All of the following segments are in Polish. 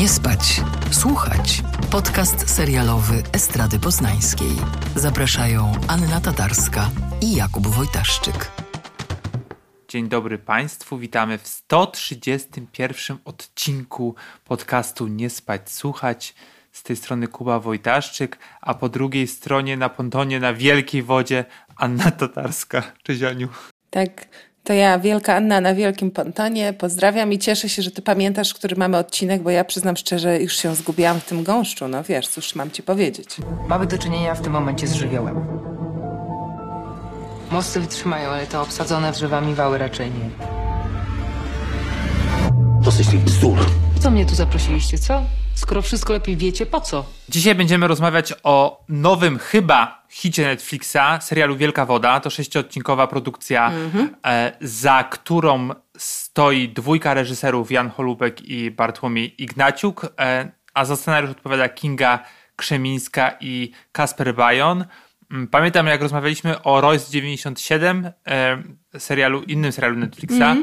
Nie spać, słuchać. Podcast serialowy Estrady Poznańskiej. Zapraszają Anna Tatarska i Jakub Wojtaszczyk. Dzień dobry Państwu, witamy w 131 odcinku podcastu Nie spać, słuchać. Z tej strony Kuba Wojtaszczyk, a po drugiej stronie na pontonie na wielkiej wodzie Anna Tatarska. Cześć Aniu. Tak, to ja, Wielka Anna na Wielkim Pontonie. Pozdrawiam i cieszę się, że ty pamiętasz, który mamy odcinek, bo ja przyznam szczerze, już się zgubiłam w tym gąszczu. No wiesz, cóż mam ci powiedzieć. Mamy do czynienia w tym momencie z żywiołem. Mosty wytrzymają, ale te obsadzone drzewami wały raczej nie. Dosyć tych bzdur. Co mnie tu zaprosiliście, co? Skoro wszystko lepiej wiecie, po co? Dzisiaj będziemy rozmawiać o nowym chyba hicie Netflixa, serialu Wielka Woda. To sześciodcinkowa produkcja, e, za którą stoi dwójka reżyserów, Jan Holubek i Bartłomiej Ignaciuk, e, a za scenariusz odpowiada Kinga Krzemińska i Kasper Bajon. Mm, Pamiętam, jak rozmawialiśmy o Royce 97, e, serialu, innym serialu Netflixa,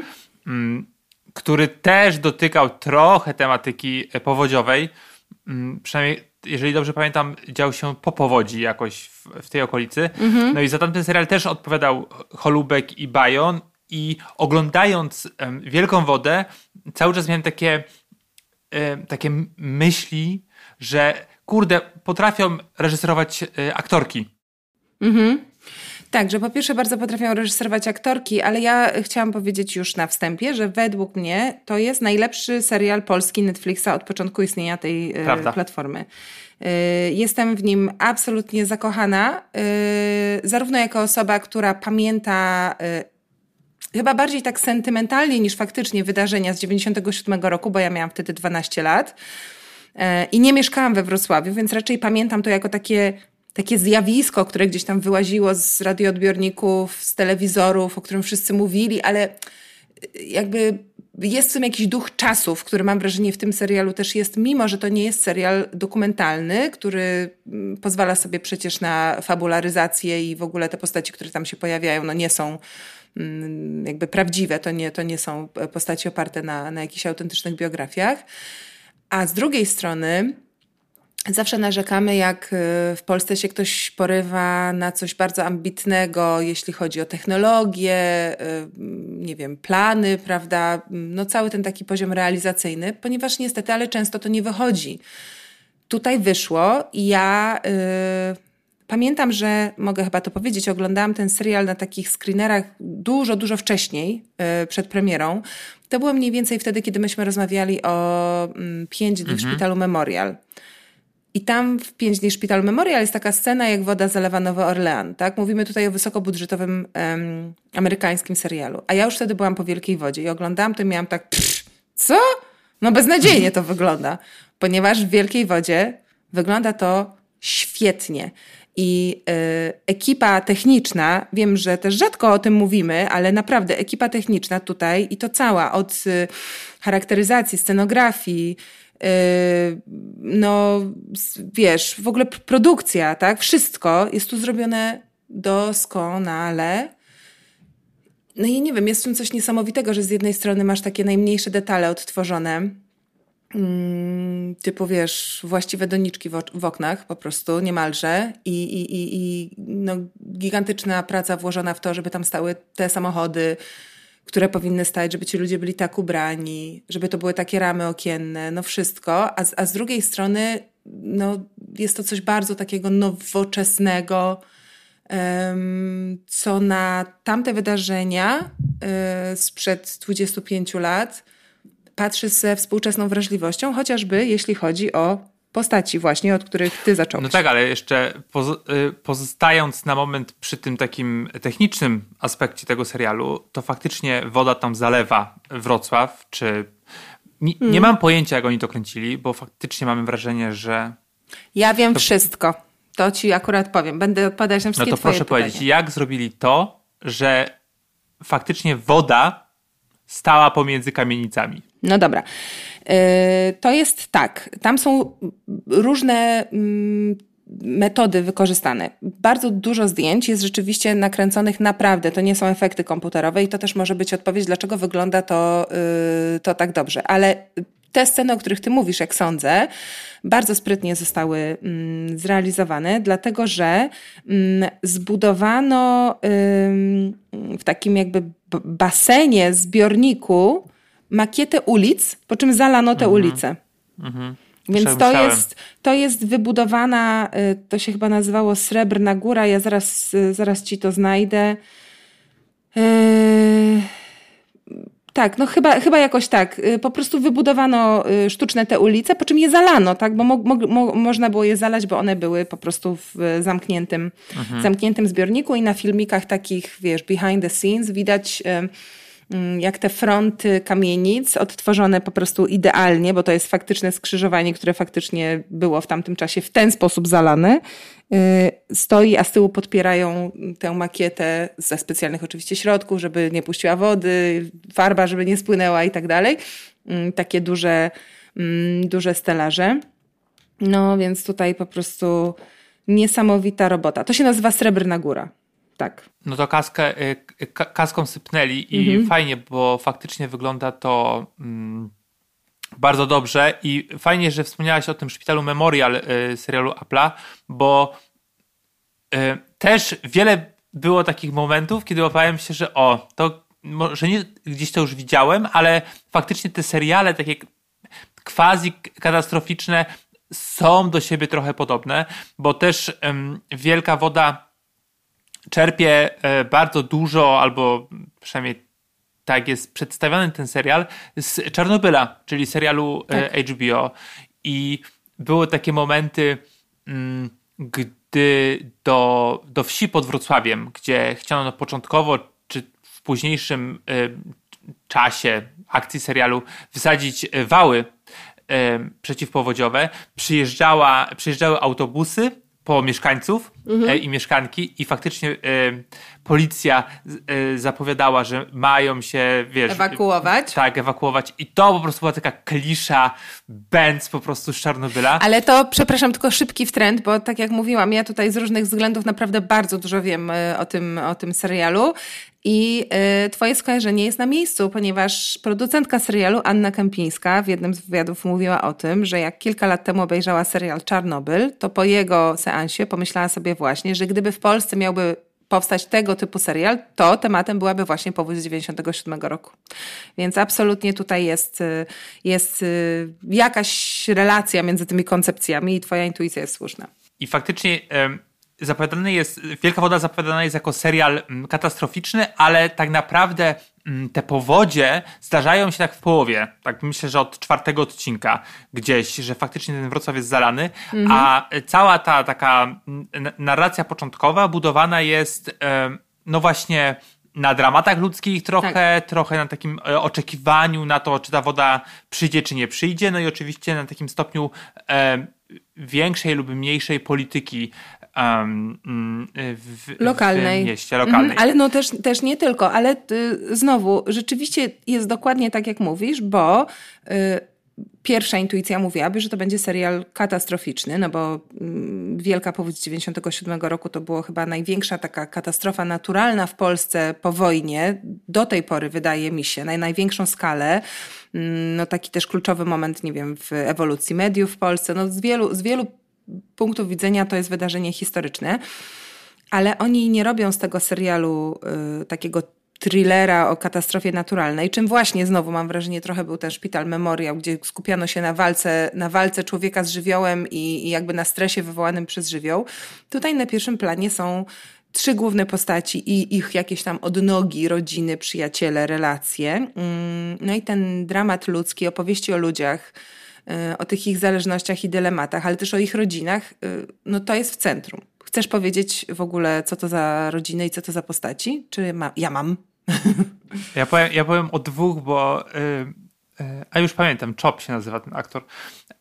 mm, który też dotykał trochę tematyki e, powodziowej. Mm, Przynajmniej, jeżeli dobrze pamiętam, dział się po powodzi jakoś w, w tej okolicy. No i za tamten serial też odpowiadał Holubek i Bajon. I oglądając Wielką Wodę, cały czas miałem takie, em, takie myśli, że kurde, potrafią reżyserować e, aktorki. Tak, że po pierwsze bardzo potrafią reżyserować aktorki, ale ja chciałam powiedzieć już na wstępie, że według mnie to jest najlepszy serial polski Netflixa od początku istnienia tej e, Prawda. platformy. E, Jestem w nim absolutnie zakochana, e, zarówno jako osoba, która pamięta chyba bardziej tak sentymentalnie niż faktycznie wydarzenia z 97 roku, bo ja miałam wtedy 12 lat i nie mieszkałam we Wrocławiu, więc raczej pamiętam to jako takie, takie zjawisko, które gdzieś tam wyłaziło z radioodbiorników, z telewizorów, o którym wszyscy mówili, ale jakby jest w tym jakiś duch czasów, który mam wrażenie w tym serialu też jest, mimo że to nie jest serial dokumentalny, który mm, pozwala sobie przecież na fabularyzację i w ogóle te postaci, które tam się pojawiają, no nie są mm, jakby prawdziwe, to nie, to nie są postaci oparte na, na jakichś autentycznych biografiach. A z drugiej strony Zawsze narzekamy, jak y, w Polsce się ktoś porywa na coś bardzo ambitnego, jeśli chodzi o technologię, y, nie wiem, plany, prawda? No cały ten taki poziom realizacyjny, ponieważ niestety, ale często to nie wychodzi. Tutaj wyszło i ja y, pamiętam, że mogę chyba to powiedzieć, oglądałam ten serial na takich screenerach dużo, dużo wcześniej, y, przed premierą. To było mniej więcej wtedy, kiedy myśmy rozmawiali o mm, pięć dni w szpitalu Memorial. I tam w Pięć dni Szpital Memorial jest taka scena, jak woda zalewa Nowy Orlean, tak? Mówimy tutaj o wysokobudżetowym amerykańskim serialu. A ja już wtedy byłam po Wielkiej Wodzie i oglądałam to i miałam tak, pff, co? No beznadziejnie to wygląda. Ponieważ w Wielkiej Wodzie wygląda to świetnie. I y, ekipa techniczna, wiem, że też rzadko o tym mówimy, ale naprawdę ekipa techniczna tutaj i to cała, od y, charakteryzacji, scenografii, no s- wiesz, w ogóle produkcja, tak? Wszystko jest tu zrobione doskonale. No i nie wiem, jest w tym coś niesamowitego, że z jednej strony masz takie najmniejsze detale odtworzone, mm, typu wiesz, właściwe doniczki w oknach po prostu, niemalże i, i, i, i no, gigantyczna praca włożona w to, żeby tam stały te samochody, które powinny stać, żeby ci ludzie byli tak ubrani, żeby to były takie ramy okienne, no wszystko. A z, a z drugiej strony, no, jest to coś bardzo takiego nowoczesnego, em, co na tamte wydarzenia y, sprzed 25 lat patrzy ze współczesną wrażliwością, chociażby jeśli chodzi o postaci właśnie, od których ty zacząłeś. No tak, ale jeszcze y, pozostając na moment przy tym takim technicznym aspekcie tego serialu, to faktycznie woda tam zalewa Wrocław, czy... Nie, nie mam pojęcia, jak oni to kręcili, bo faktycznie mamy wrażenie, że... Ja wiem wszystko. To ci akurat powiem. Będę odpowiadać na No wszystkie to twoje proszę pytania. powiedzieć, jak zrobili to, że faktycznie woda stała pomiędzy kamienicami? No dobra. Yy, To jest tak. Tam są różne mm, metody wykorzystane. Bardzo dużo zdjęć jest rzeczywiście nakręconych naprawdę. To nie są efekty komputerowe i to też może być odpowiedź, dlaczego wygląda to, yy, to tak dobrze. Ale te sceny, o których ty mówisz, jak sądzę, bardzo sprytnie zostały mm, zrealizowane, dlatego że mm, zbudowano w takim jakby basenie, zbiorniku makietę ulic, po czym zalano te mhm. ulice. Mhm. Więc to jest, to jest wybudowana, y, to się chyba nazywało Srebrna Góra, ja zaraz, y, zaraz ci to znajdę. Yy tak, no chyba, chyba jakoś tak. Y, po prostu wybudowano y, sztuczne te ulice, po czym je zalano, tak? Bo mo, mo, można było je zalać, bo one były po prostu w zamkniętym, mhm. zamkniętym zbiorniku i na filmikach takich, wiesz, behind the scenes widać y, jak te fronty kamienic odtworzone po prostu idealnie, bo to jest faktyczne skrzyżowanie, które faktycznie było w tamtym czasie w ten sposób zalane, y, stoi, a z tyłu podpierają tę makietę ze specjalnych oczywiście środków, żeby nie puściła wody, farba, żeby nie spłynęła i tak dalej. Mm, takie duże, mm, duże stelaże. No więc tutaj po prostu niesamowita robota. To się nazywa Srebrna Góra tak. No to kaskę, y, kaską sypnęli i mhm. fajnie, bo faktycznie wygląda to mm, bardzo dobrze i fajnie, że wspomniałaś o tym szpitalu Memorial y, serialu Apple'a, bo y, też wiele było takich momentów, kiedy łapałem się, że o, to może nie gdzieś to już widziałem, ale faktycznie te seriale takie quasi katastroficzne są do siebie trochę podobne, bo też Wielka Woda czerpie e, bardzo dużo, albo przynajmniej tak jest przedstawiony ten serial, z Czarnobyla, czyli serialu e, tak. HBO. I były takie momenty, mm, gdy do, do wsi pod Wrocławiem, gdzie chciano początkowo, czy w późniejszym e, czasie akcji serialu wysadzić wały przeciwpowodziowe, przyjeżdżała, przyjeżdżały autobusy po mieszkańców mhm. E, i mieszkanki i faktycznie e, policja e, zapowiadała, że mają się, wiesz... Ewakuować. Tak, ewakuować i to po prostu była taka klisza Benz po prostu z Czarnobyla. Ale to, przepraszam, tylko szybki wtręt, bo tak jak mówiłam, ja tutaj z różnych względów naprawdę bardzo dużo wiem o tym, o tym serialu i y, twoje skojarzenie jest na miejscu, ponieważ producentka serialu Anna Kępińska w jednym z wywiadów mówiła o tym, że jak kilka lat temu obejrzała serial Czarnobyl, to po jego seansie pomyślała sobie właśnie, że gdyby w Polsce miałby powstać tego typu serial, to tematem byłaby właśnie powódź z 97 roku. Więc absolutnie tutaj jest, y, jest y, jakaś relacja między tymi koncepcjami i twoja intuicja jest słuszna. I faktycznie zapowiadany jest, Wielka Woda zapowiadana jest jako serial mm, katastroficzny, ale tak naprawdę te powodzie zdarzają się tak w połowie. Tak myślę, że od czwartego odcinka gdzieś, że faktycznie ten Wrocław jest zalany, mhm. a cała ta taka mm, narracja początkowa budowana jest no właśnie na dramatach ludzkich trochę, tak. trochę na takim e, oczekiwaniu na to, czy ta woda przyjdzie, czy nie przyjdzie, no i oczywiście na takim stopniu e, większej lub mniejszej polityki um, w, lokalnej. w mieście, lokalnej. Mhm, ale no też, też nie tylko, ale y, znowu, rzeczywiście jest dokładnie tak, jak mówisz, bo y, pierwsza intuicja mówiłaby, że to będzie serial katastroficzny, no bo mm, Wielka Powódź 97 roku to było chyba największa taka katastrofa naturalna w Polsce po wojnie. Do tej pory wydaje mi się, na największą skalę. Mm, no taki też kluczowy moment, nie wiem, w ewolucji mediów w Polsce. No z wielu, z wielu punktów widzenia to jest wydarzenie historyczne, ale oni nie robią z tego serialu y, takiego thrillera o katastrofie naturalnej, czym właśnie znowu mam wrażenie trochę był ten szpital Memoriał, gdzie skupiano się na walce, na walce człowieka z żywiołem i, i jakby na stresie wywołanym przez żywioł. Tutaj na pierwszym planie są trzy główne postaci i ich jakieś tam odnogi, rodziny, przyjaciele, relacje. Mm, no i ten dramat ludzki, opowieści o ludziach, o tych ich zależnościach i dylematach, ale też o ich rodzinach, y, no to jest w centrum. Chcesz powiedzieć w ogóle, co to za rodziny i co to za postaci? Czy ma, ja mam? Ja powiem, ja powiem o dwóch, bo. Yy, yy, a już pamiętam, Chop się nazywa ten aktor.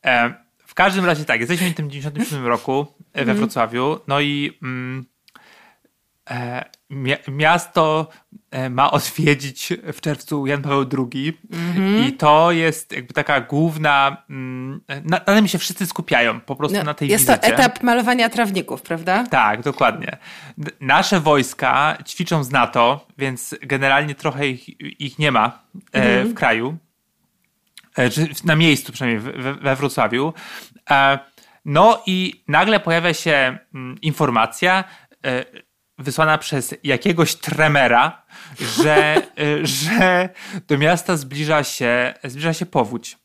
E, w każdym razie tak, jesteśmy w tym 97 roku we mhm. Wrocławiu, no i. Mm, E, miasto e, ma odwiedzić w czerwcu Jan Paweł II mm-hmm. i to jest jakby taka główna, mm, na, na tym się wszyscy skupiają po prostu no, na tej jest wizycie. Jest to etap malowania trawników, prawda? Tak, dokładnie. Nasze wojska ćwiczą z NATO, więc generalnie trochę ich, ich nie ma mm-hmm. w kraju. e, na miejscu przynajmniej we, we Wrocławiu. E, no i nagle pojawia się mm, informacja wysłana przez jakiegoś tremera, że, że do miasta zbliża się, zbliża się powódź.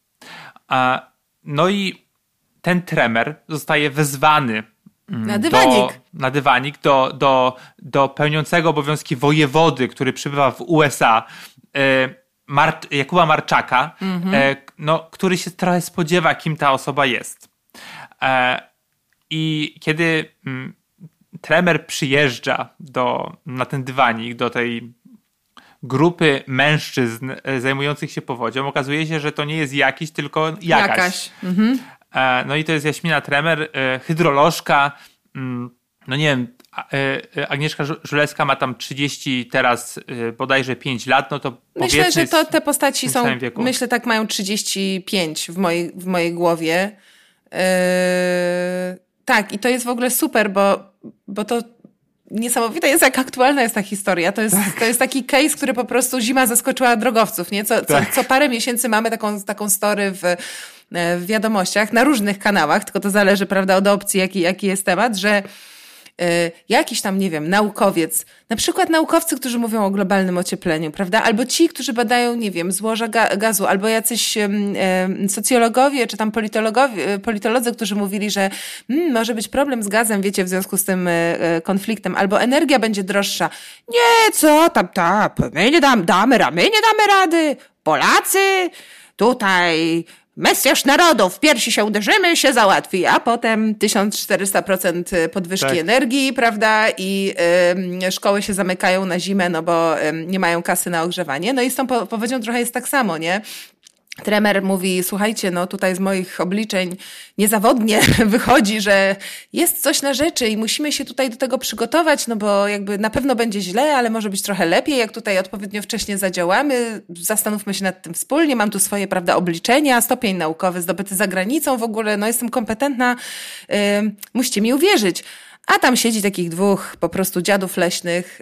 No i ten tremer zostaje wezwany mm, na dywanik. Do, na dywanik do, do, do pełniącego obowiązki wojewody, który przybywa w USA, e, Mar Jakuba Marczaka, mhm. e, no, który się trochę spodziewa, kim ta osoba jest. E, I kiedy mm, tremer przyjeżdża do, na ten dywanik, do tej grupy mężczyzn zajmujących się powodzią, okazuje się, że to nie jest jakiś, tylko jakaś. jakaś. Mhm. E, no i to jest Jaśmina Tremer, e, hydrolożka. Mm, no nie wiem, e, Agnieszka Żulewska ma tam 30, teraz bodajże 5 lat, no to Myślę, że to te postaci są, myślę tak mają 35 w mojej, w mojej głowie. Yy, tak, i to jest w ogóle super, bo, bo to niesamowite jest, jak aktualna jest ta historia. To jest, tak. to jest taki case, który po prostu zima zaskoczyła drogowców, nie? Co, tak. co, co parę miesięcy mamy taką, taką story w, e, w wiadomościach na różnych kanałach, tylko to zależy, prawda, od opcji, jaki, jaki jest temat, że jakiś tam, nie wiem, naukowiec, na przykład naukowcy, którzy mówią o globalnym ociepleniu, prawda? Albo ci, którzy badają, nie wiem, złoża gazu, albo jacyś socjologowie, czy tam politologowie, politolodzy, którzy mówili, że hmm, może być problem z gazem, wiecie, w związku z tym y, y, konfliktem, albo energia będzie droższa. Nie, co tam, tam, my nie dam, damy, my nie damy rady. Polacy, tutaj Mesjasz narodów, w piersi się uderzymy, się załatwi, a potem 1400% podwyżki tak. energii, prawda? I y, szkoły się zamykają na zimę, no bo y, nie mają kasy na ogrzewanie. No i z tą powodzią trochę jest tak samo, nie? Trener mówi, słuchajcie, no tutaj z moich obliczeń niezawodnie wychodzi, że jest coś na rzeczy i musimy się tutaj do tego przygotować, no bo jakby na pewno będzie źle, ale może być trochę lepiej, jak tutaj odpowiednio wcześnie zadziałamy. Zastanówmy się nad tym wspólnie. Mam tu swoje, prawda, obliczenia, stopień naukowy zdobyty za granicą w ogóle, no jestem kompetentna, yy, musicie mi uwierzyć. A tam siedzi takich dwóch po prostu dziadów leśnych,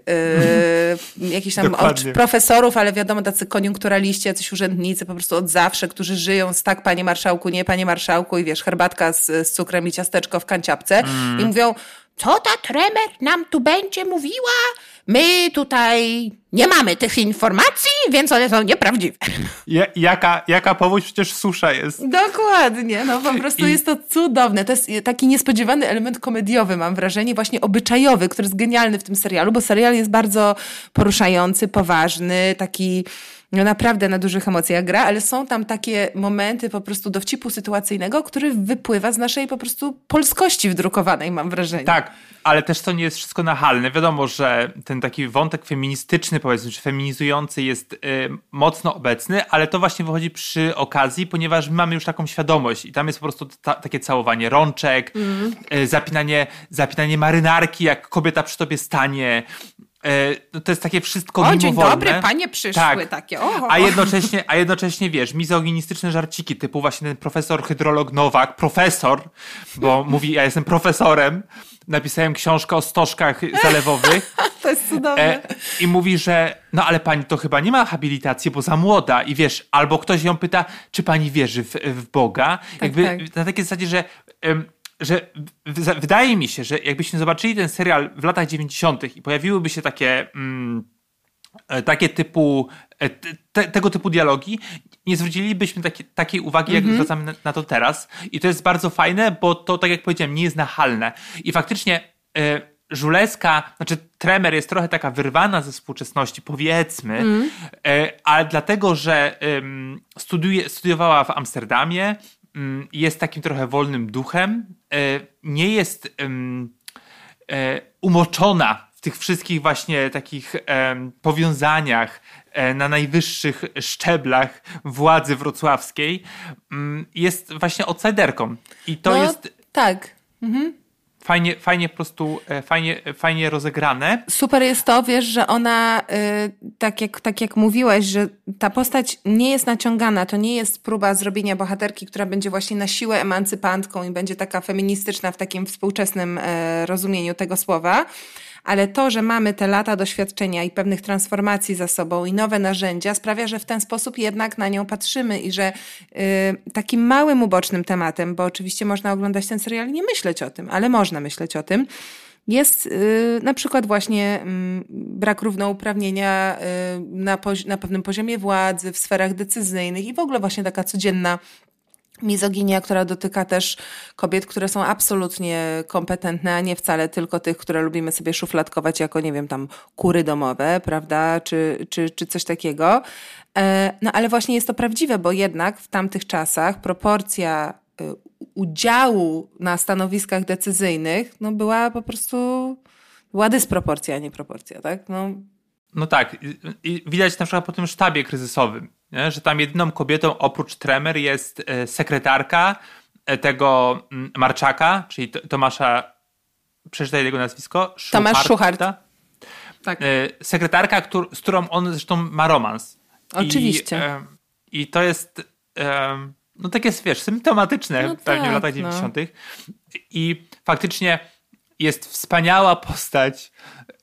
yy, jakichś tam profesorów, ale wiadomo, tacy koniunkturaliści, jacyś urzędnicy po prostu od zawsze, którzy żyją z tak, panie marszałku, nie, panie marszałku i wiesz, herbatka z, z cukrem i ciasteczko w kanciapce mm. i mówią, co ta tremer nam tu będzie mówiła? My tutaj nie mamy tych informacji, więc one są nieprawdziwe. Ja, jaka, jaka powódź przecież susza jest. Dokładnie, no po prostu I... jest to cudowne. To jest taki niespodziewany element komediowy, mam wrażenie, właśnie obyczajowy, który jest genialny w tym serialu, bo serial jest bardzo poruszający, poważny, taki no naprawdę na dużych emocjach gra, ale są tam takie momenty po prostu dowcipu sytuacyjnego, który wypływa z naszej po prostu polskości wdrukowanej, mam wrażenie. Tak, ale też to nie jest wszystko nachalne. Wiadomo, że ten taki wątek feministyczny, powiedzmy, czy feminizujący jest y, mocno obecny, ale to właśnie wychodzi przy okazji, ponieważ my mamy już taką świadomość i tam jest po prostu ta, takie całowanie rączek, mm. y, zapinanie, zapinanie marynarki, jak kobieta przy tobie stanie, no to jest takie wszystko o, dzień dobry, panie przyszły tak. takie. Oho. A jednocześnie, a jednocześnie wiesz, mizoginistyczne żarciki typu właśnie ten profesor hydrolog Nowak, profesor, bo mówi, ja jestem profesorem, napisałem książkę o stożkach zalewowych. to jest cudowne. E, I mówi, że no ale pani to chyba nie ma habilitacji, bo za młoda. I wiesz, albo ktoś ją pyta, czy pani wierzy w, w Boga. Tak, Jakby tak. na takiej zasadzie, że że wydaje mi się, że jakbyśmy zobaczyli ten serial w latach 90. i pojawiłyby się takie, mm, e, takie typu, e, te, tego typu dialogi, nie zwrócilibyśmy taki, takiej uwagi, jak mm -hmm. zwracamy na, na, to teraz. I to jest bardzo fajne, bo to, tak jak powiedziałem, nie jest nachalne. I faktycznie y, Żuleska, znaczy Tremer jest trochę taka wyrwana ze współczesności, powiedzmy, mm. y, ale dlatego, że y, studiuje, studiowała w Amsterdamie, Mm, jest takim trochę wolnym duchem, nie jest e, umoczona w tych wszystkich właśnie takich powiązaniach e, na najwyższych szczeblach władzy wrocławskiej, mm, jest właśnie outsiderką. I to no, jest. Tak. Mhm fajnie, fajnie po prostu, e, fajnie, fajnie rozegrane. Super jest to, wiesz, że ona, y, tak jak, tak jak mówiłeś, że ta postać nie jest naciągana, to nie jest próba zrobienia bohaterki, która będzie właśnie na siłę emancypantką i będzie taka feministyczna w takim współczesnym e, rozumieniu tego słowa, ale to, że mamy te lata doświadczenia i pewnych transformacji za sobą i nowe narzędzia sprawia, że w ten sposób jednak na nią patrzymy i że y, takim małym ubocznym tematem, bo oczywiście można oglądać ten serial i nie myśleć o tym, ale można myśleć o tym, jest y, na przykład właśnie y, brak równouprawnienia y, na, na pewnym poziomie władzy, w sferach decyzyjnych i w ogóle właśnie taka codzienna mizoginia, która dotyka też kobiet, które są absolutnie kompetentne, a nie wcale tylko tych, które lubimy sobie szufladkować jako, nie wiem, tam kury domowe, prawda, czy, czy, czy coś takiego. E, no ale właśnie jest to prawdziwe, bo jednak w tamtych czasach proporcja y, udziału na stanowiskach decyzyjnych no była po prostu, była dysproporcja, a nie proporcja, tak? No, no tak, i widać na przykład po tym sztabie kryzysowym, nie? że tam jedyną kobietą oprócz Tremer jest e, sekretarka e, tego mm, Marczaka, czyli Tomasza, przeczytaj jego nazwisko. Tomasz Szuchart. Tak. E, sekretarka, z którą on zresztą ma romans. Oczywiście. I, i to jest no tak jest, wiesz, symptomatyczne no pewnie tak, w latach 90. No. I faktycznie jest wspaniała postać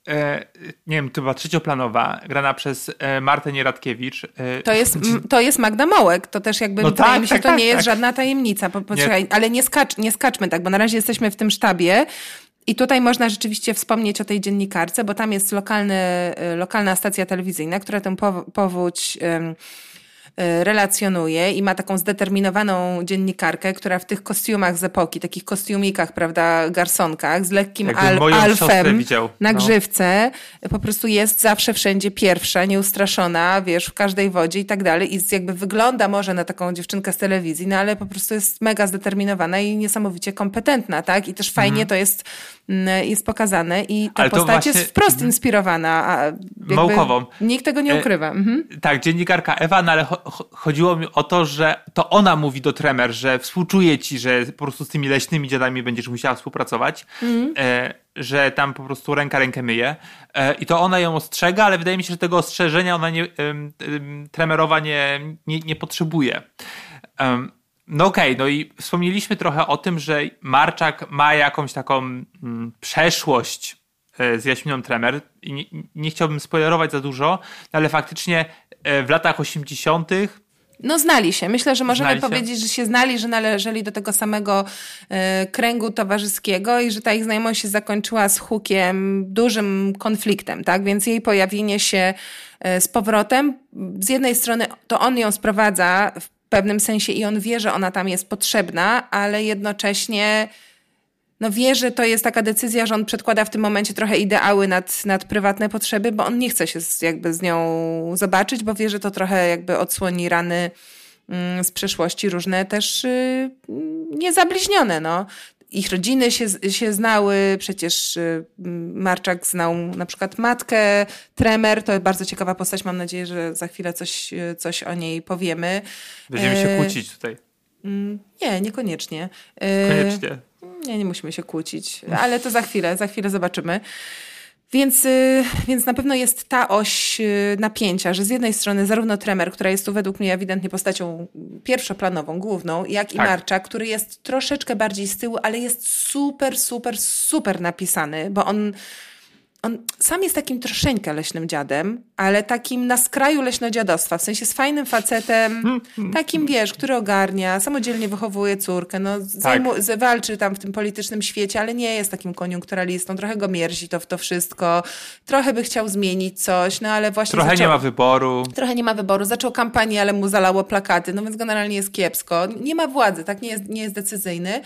e, nie wiem, była trzecioplanowa, grana przez e, Martę Nieradkiewicz. E, to, jest, to jest Magda Mołek, to też jakby, no wydaje tak, mi się, tak, to tak, nie jest tak. żadna tajemnica. Poczekaj, nie. ale nie, skacz, nie skaczmy tak, bo na razie jesteśmy w tym sztabie i tutaj można rzeczywiście wspomnieć o tej dziennikarce, bo tam jest lokalny, lokalna stacja telewizyjna, która tę powódź... relacjonuje i ma taką zdeterminowaną dziennikarkę, która w tych kostiumach z epoki, takich kostiumikach, prawda, garsonkach, z lekkim al alfem na no. grzywce, po prostu jest zawsze wszędzie pierwsza, nieustraszona, wiesz, w każdej wodzie i tak dalej. I jakby wygląda może na taką dziewczynkę z telewizji, no ale po prostu jest mega zdeterminowana i niesamowicie kompetentna, tak? I też fajnie mhm. to jest, jest pokazane i ta ale postać jest wprost mhm. inspirowana. A Małkową. Nikt tego nie e, ukrywa. Mhm. Tak, dziennikarka Ewa, no ale chodziło mi o to, że to ona mówi do Tremer, że współczuje ci, że po prostu z tymi leśnymi dziadami będziesz musiała współpracować, mm. e, że tam po prostu ręka rękę myje. E, I to ona ją ostrzega, ale wydaje mi się, że tego ostrzeżenia ona nie, Tremerowa nie, nie, nie potrzebuje. No okej, okay, no i wspomnieliśmy trochę o tym, że Marczak ma jakąś taką mm, przeszłość e, z Jaśminą Tremer. I nie, nie, chciałbym spoilerować za dużo, ale faktycznie E, w latach 80. No znali się. Myślę, że możemy powiedzieć, że się znali, że należeli do tego samego e, kręgu towarzyskiego i że ta ich znajomość się zakończyła z hukiem, dużym konfliktem, tak? Więc jej pojawienie się e, z powrotem, z jednej strony to on ją sprowadza w pewnym sensie i on wie, że ona tam jest potrzebna, ale jednocześnie no wie, że to jest taka decyzja, że on przedkłada w tym momencie trochę ideały nad, nad prywatne potrzeby, bo on nie chce się z, jakby z nią zobaczyć, bo wie, że to trochę jakby odsłoni rany mm, z przeszłości różne też yy, niezabliźnione, no. Ich rodziny się, się znały, przecież y, Marczak znał na przykład matkę Tremer, to bardzo ciekawa postać, mam nadzieję, że za chwilę coś, coś o niej powiemy. Będziemy się e, kłócić tutaj. Mm, nie, niekoniecznie. E, Koniecznie. Nie, nie musimy się kłócić, ale to za chwilę, za chwilę zobaczymy. Więc, y, więc na pewno jest ta oś y, napięcia, że z jednej strony zarówno Tremer, która jest tu według mnie ewidentnie postacią pierwszoplanową, główną, jak i tak. Marczak, który jest troszeczkę bardziej z tyłu, ale jest super, super, super napisany, bo on on sam jest takim troszeczkę leśnym dziadem, ale takim na skraju leśnodziadostwa, w sensie z fajnym facetem, takim wiesz, który ogarnia, samodzielnie wychowuje córkę, no tak. walczy tam w tym politycznym świecie, ale nie jest takim koniunkturalistą, trochę go mierzi to w to wszystko, trochę by chciał zmienić coś, no ale właśnie Trochę zaczął, nie ma wyboru. Trochę nie ma wyboru, zaczął kampanię, ale mu zalało plakaty, no więc generalnie jest kiepsko, nie ma władzy, tak, nie jest, nie jest decyzyjny,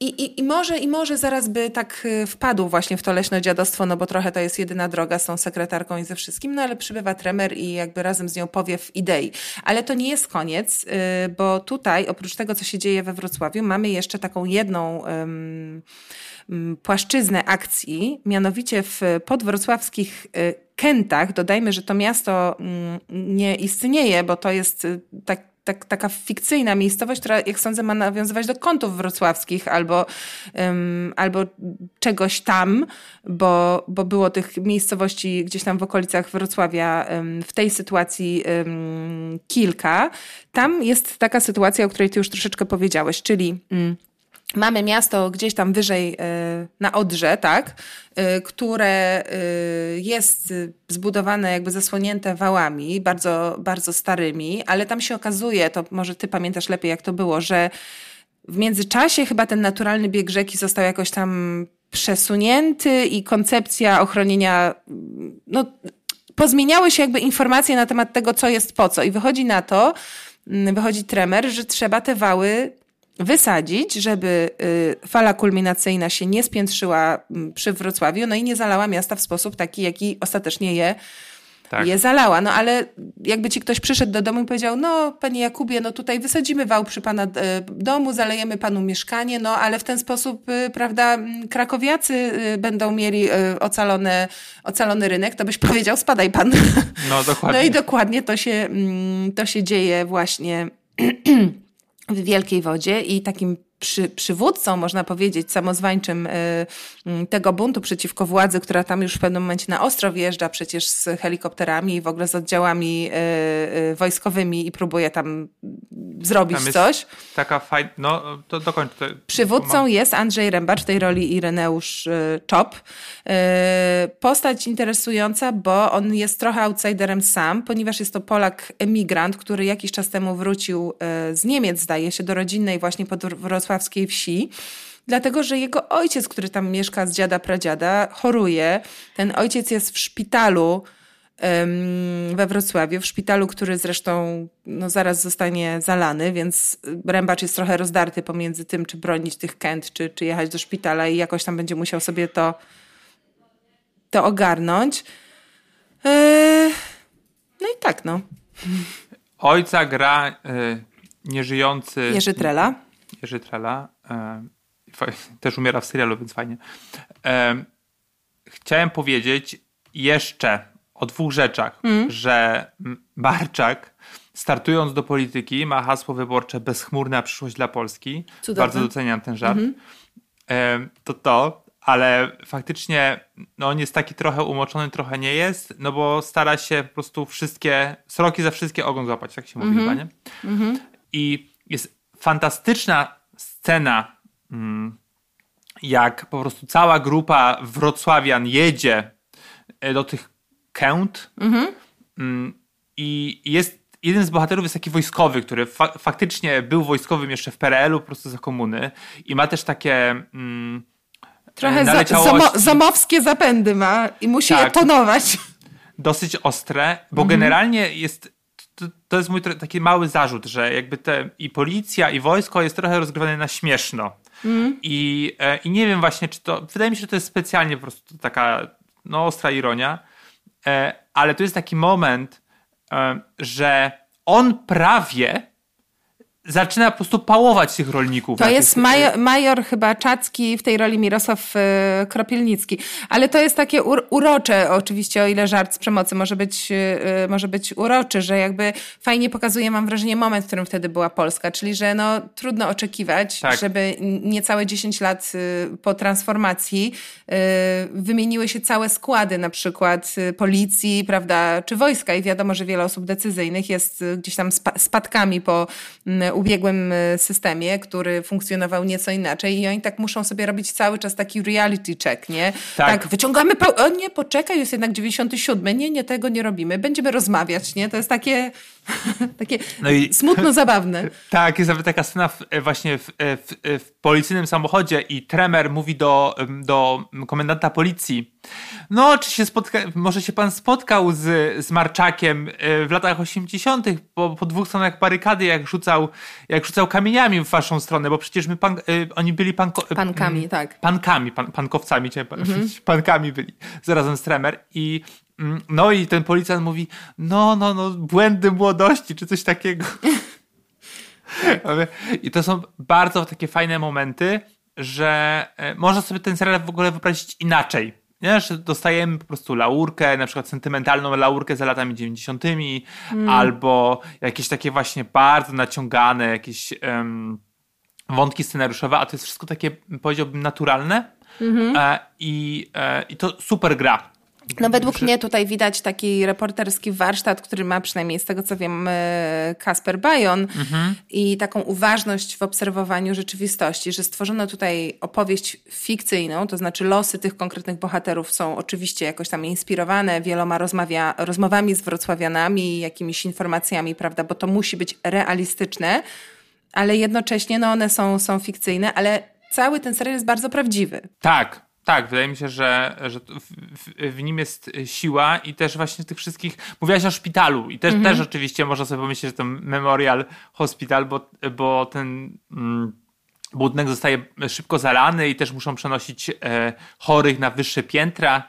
i, i, I, może, I może zaraz by tak y, wpadł właśnie w to leśne dziadostwo, no bo trochę to jest jedyna droga z tą sekretarką i ze wszystkim, no ale przybywa tremer i jakby razem z nią powiew idei. Ale to nie jest koniec, y, bo tutaj oprócz tego, co się dzieje we Wrocławiu, mamy jeszcze taką jedną um, płaszczyznę akcji, mianowicie w podwrocławskich y, Kętach. Dodajmy, że to miasto mm, nie istnieje, bo to jest tak tak, taka fikcyjna miejscowość, która, jak sądzę, ma nawiązywać do kątów wrocławskich albo, um, albo czegoś tam, bo, bo było tych miejscowości gdzieś tam w okolicach Wrocławia um, w tej sytuacji um, kilka. Tam jest taka sytuacja, o której ty już troszeczkę powiedziałeś, czyli Mamy miasto gdzieś tam wyżej y, na Odrze, tak, y, które y, jest zbudowane jakby zasłonięte wałami, bardzo, bardzo starymi, ale tam się okazuje, to może ty pamiętasz lepiej jak to było, że w międzyczasie chyba ten naturalny bieg rzeki został jakoś tam przesunięty i koncepcja ochronienia, no pozmieniały się jakby informacje na temat tego, co jest po co. I wychodzi na to, mm, wychodzi tremer, że trzeba te wały wysadzić, żeby y, fala kulminacyjna się nie spiętrzyła przy Wrocławiu, no i nie zalała miasta w sposób taki, jaki ostatecznie je, tak. je zalała. No ale jakby ci ktoś przyszedł do domu i powiedział, no panie Jakubie, no tutaj wysadzimy wał przy pana y, domu, zalejemy panu mieszkanie, no ale w ten sposób, y, prawda, krakowiacy będą mieli ocalone, ocalony rynek, to byś powiedział, spadaj pan. No dokładnie. No i dokładnie to się, mm, to się dzieje właśnie w Wielkiej Wodzie i takim przy, przywódcą, można powiedzieć, samozwańczym y, y, tego buntu przeciwko władzy, która tam już w pewnym momencie na ostro wjeżdża przecież z helikopterami i w ogóle z oddziałami y, wojskowymi i próbuje tam zrobić tam coś. Taka fajna, no to dokończ. Przywódcą mam... jest Andrzej Rębacz, w tej roli Ireneusz Czop. Postać interesująca, bo on jest trochę outsiderem sam, ponieważ jest to Polak emigrant, który jakiś czas temu wrócił z Niemiec, zdaje się, do rodzinnej właśnie pod Wrocławiem wrocławskiej wsi, dlatego że jego ojciec, który tam mieszka z dziada pradziada, choruje. Ten ojciec jest w szpitalu we Wrocławiu, w szpitalu, który zresztą no, zaraz zostanie zalany, więc Rębacz jest trochę rozdarty pomiędzy tym, czy bronić tych kęt, czy, czy jechać do szpitala i jakoś tam będzie musiał sobie to, to ogarnąć. Eee, no i tak, no. Ojca gra y, nieżyjący... Jerzy Trela. Jerzy Trela. E, też umiera w serialu, więc fajnie. E, chciałem powiedzieć jeszcze o dwóch rzeczach, mm. że Barczak startując do polityki ma hasło wyborcze bezchmurna przyszłość dla Polski. Cudowne. Bardzo doceniam ten żart. Mm -hmm. to to, ale faktycznie no on jest taki trochę umoczony, trochę nie jest, no bo stara się po prostu wszystkie, sroki za wszystkie ogon złapać, tak się mówi mm -hmm. chyba, nie? Mm -hmm. I jest fantastyczna scena, mm, jak po prostu cała grupa wrocławian jedzie e, do tych kęt mhm. mm. i jest jeden z bohaterów jest taki wojskowy, który fa faktycznie był wojskowym jeszcze w PRL-u, po prostu za komuny i ma też takie... Mm, Trochę za, zomo, zamowskie zapędy ma i musi tak, je tonować. Dosyć ostre, bo mhm. generalnie jest to, to jest mój taki mały zarzut, że jakby te i policja, i wojsko jest trochę rozgrywane na śmieszno. Mm. I, e, I nie wiem właśnie, czy to. Wydaje mi się, że to jest specjalnie po prostu taka no, ostra ironia, e, ale to jest taki moment, e, że on prawie zaczyna po prostu pałować tych rolników. To jest major, major, chyba Czacki, w tej roli Mirosław y, Kropielnicki. Ale to jest takie ur, urocze, oczywiście, o ile żart z przemocy może być, y, może być uroczy, że jakby fajnie pokazuje, mam wrażenie, moment, w którym wtedy była Polska, czyli że no, trudno oczekiwać, tak. żeby niecałe 10 lat po transformacji wymieniły się całe składy, na przykład policji, prawda, czy wojska i wiadomo, że wiele osób decyzyjnych jest gdzieś tam spadkami po ubiegłym e, systemie, który funkcjonował nieco inaczej i oni tak muszą sobie robić cały czas taki reality check, nie? Tak, tak wyciągamy, o nie, poczekaj, jest jednak 97, nie, nie, tego nie robimy, będziemy rozmawiać, nie? To jest takie, takie no i, smutno zabawne. Tak, jest nawet taka scena w, e, właśnie w, e, w, w policyjnym samochodzie i tremer mówi do, do komendanta policji, no, czy się spotka, może się pan spotkał z, z Marczakiem w latach 80., po, po dwóch stronach barykady, jak rzucał jak rzucał kamieniami w waszą stronę, bo przecież my pan, oni byli panko, pankami, tak. Pankami, pan, pankowcami, mhm. pankami byli zarazem z Tremer i no i ten policjant mówi, no, no, no, błędy młodości, czy coś takiego. I to są bardzo takie fajne momenty, że e, można sobie ten serial w ogóle wyobrazić inaczej nie? Że dostajemy po prostu laurkę, na przykład sentymentalną laurkę za latami 90., mm. albo jakieś takie właśnie bardzo naciągane, jakieś um, wątki scenariuszowe, a to jest wszystko takie, powiedziałbym, naturalne. Mm -hmm. e, i, e, I to super gra. No według mnie tutaj widać taki reporterski warsztat, który ma przynajmniej z tego co wiem e, Kasper Bajon mhm. i taką uważność w obserwowaniu rzeczywistości, że stworzono tutaj opowieść fikcyjną, to znaczy losy tych konkretnych bohaterów są oczywiście jakoś tam inspirowane wieloma rozmawia, rozmowami z wrocławianami, jakimiś informacjami, prawda, bo to musi być realistyczne, ale jednocześnie no one są, są fikcyjne, ale cały ten serial jest bardzo prawdziwy. Tak, tak, wydaje mi się, że, że w, w, nim jest siła i też właśnie tych wszystkich. Mówiłaś o szpitalu i też, mhm. też oczywiście można sobie pomyśleć, że to Memorial Hospital, bo, bo ten mm, budynek zostaje szybko zalany i też muszą przenosić e, chorych na wyższe piętra.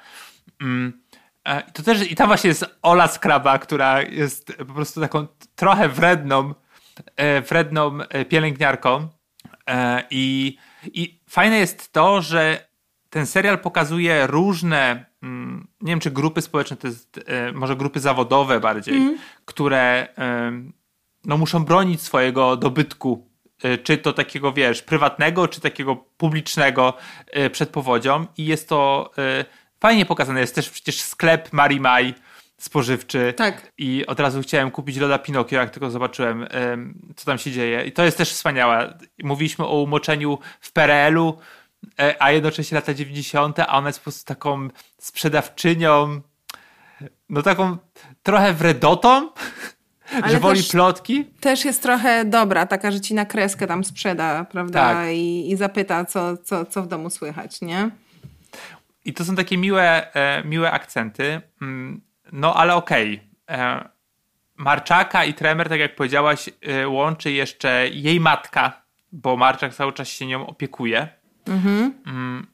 Mm, e, to też, I tam właśnie jest Ola Skraba, która jest po prostu taką trochę wredną, e, wredną e, pielęgniarką. E, I, I fajne jest to, że ten serial pokazuje różne, mm, nie wiem czy grupy społeczne, to jest e, może grupy zawodowe bardziej, mm. które no, muszą bronić swojego dobytku, e, czy to takiego, wiesz, prywatnego, czy takiego publicznego e, przed powodzią i jest to fajnie pokazane. Jest też przecież sklep Marimaj spożywczy tak. i od razu chciałem kupić loda Pinokio, jak tylko zobaczyłem, co tam się dzieje. I to jest też wspaniałe. Mówiliśmy o umoczeniu w PRL-u, E, a jednocześnie lata 90., a ona jest po prostu taką sprzedawczynią, no taką trochę wredotą, ale że woli plotki. Też jest trochę dobra, taka, że ci na kreskę tam sprzeda, prawda? Tak. I, I zapyta, co, co, co w domu słychać, nie? I to są takie miłe, e, miłe akcenty. Mm, no ale okej. Okay. E, Marczaka i Tremer, tak jak powiedziałaś, e, łączy jeszcze jej matka, bo Marczak cały czas się nią opiekuje. Mhm. Mm.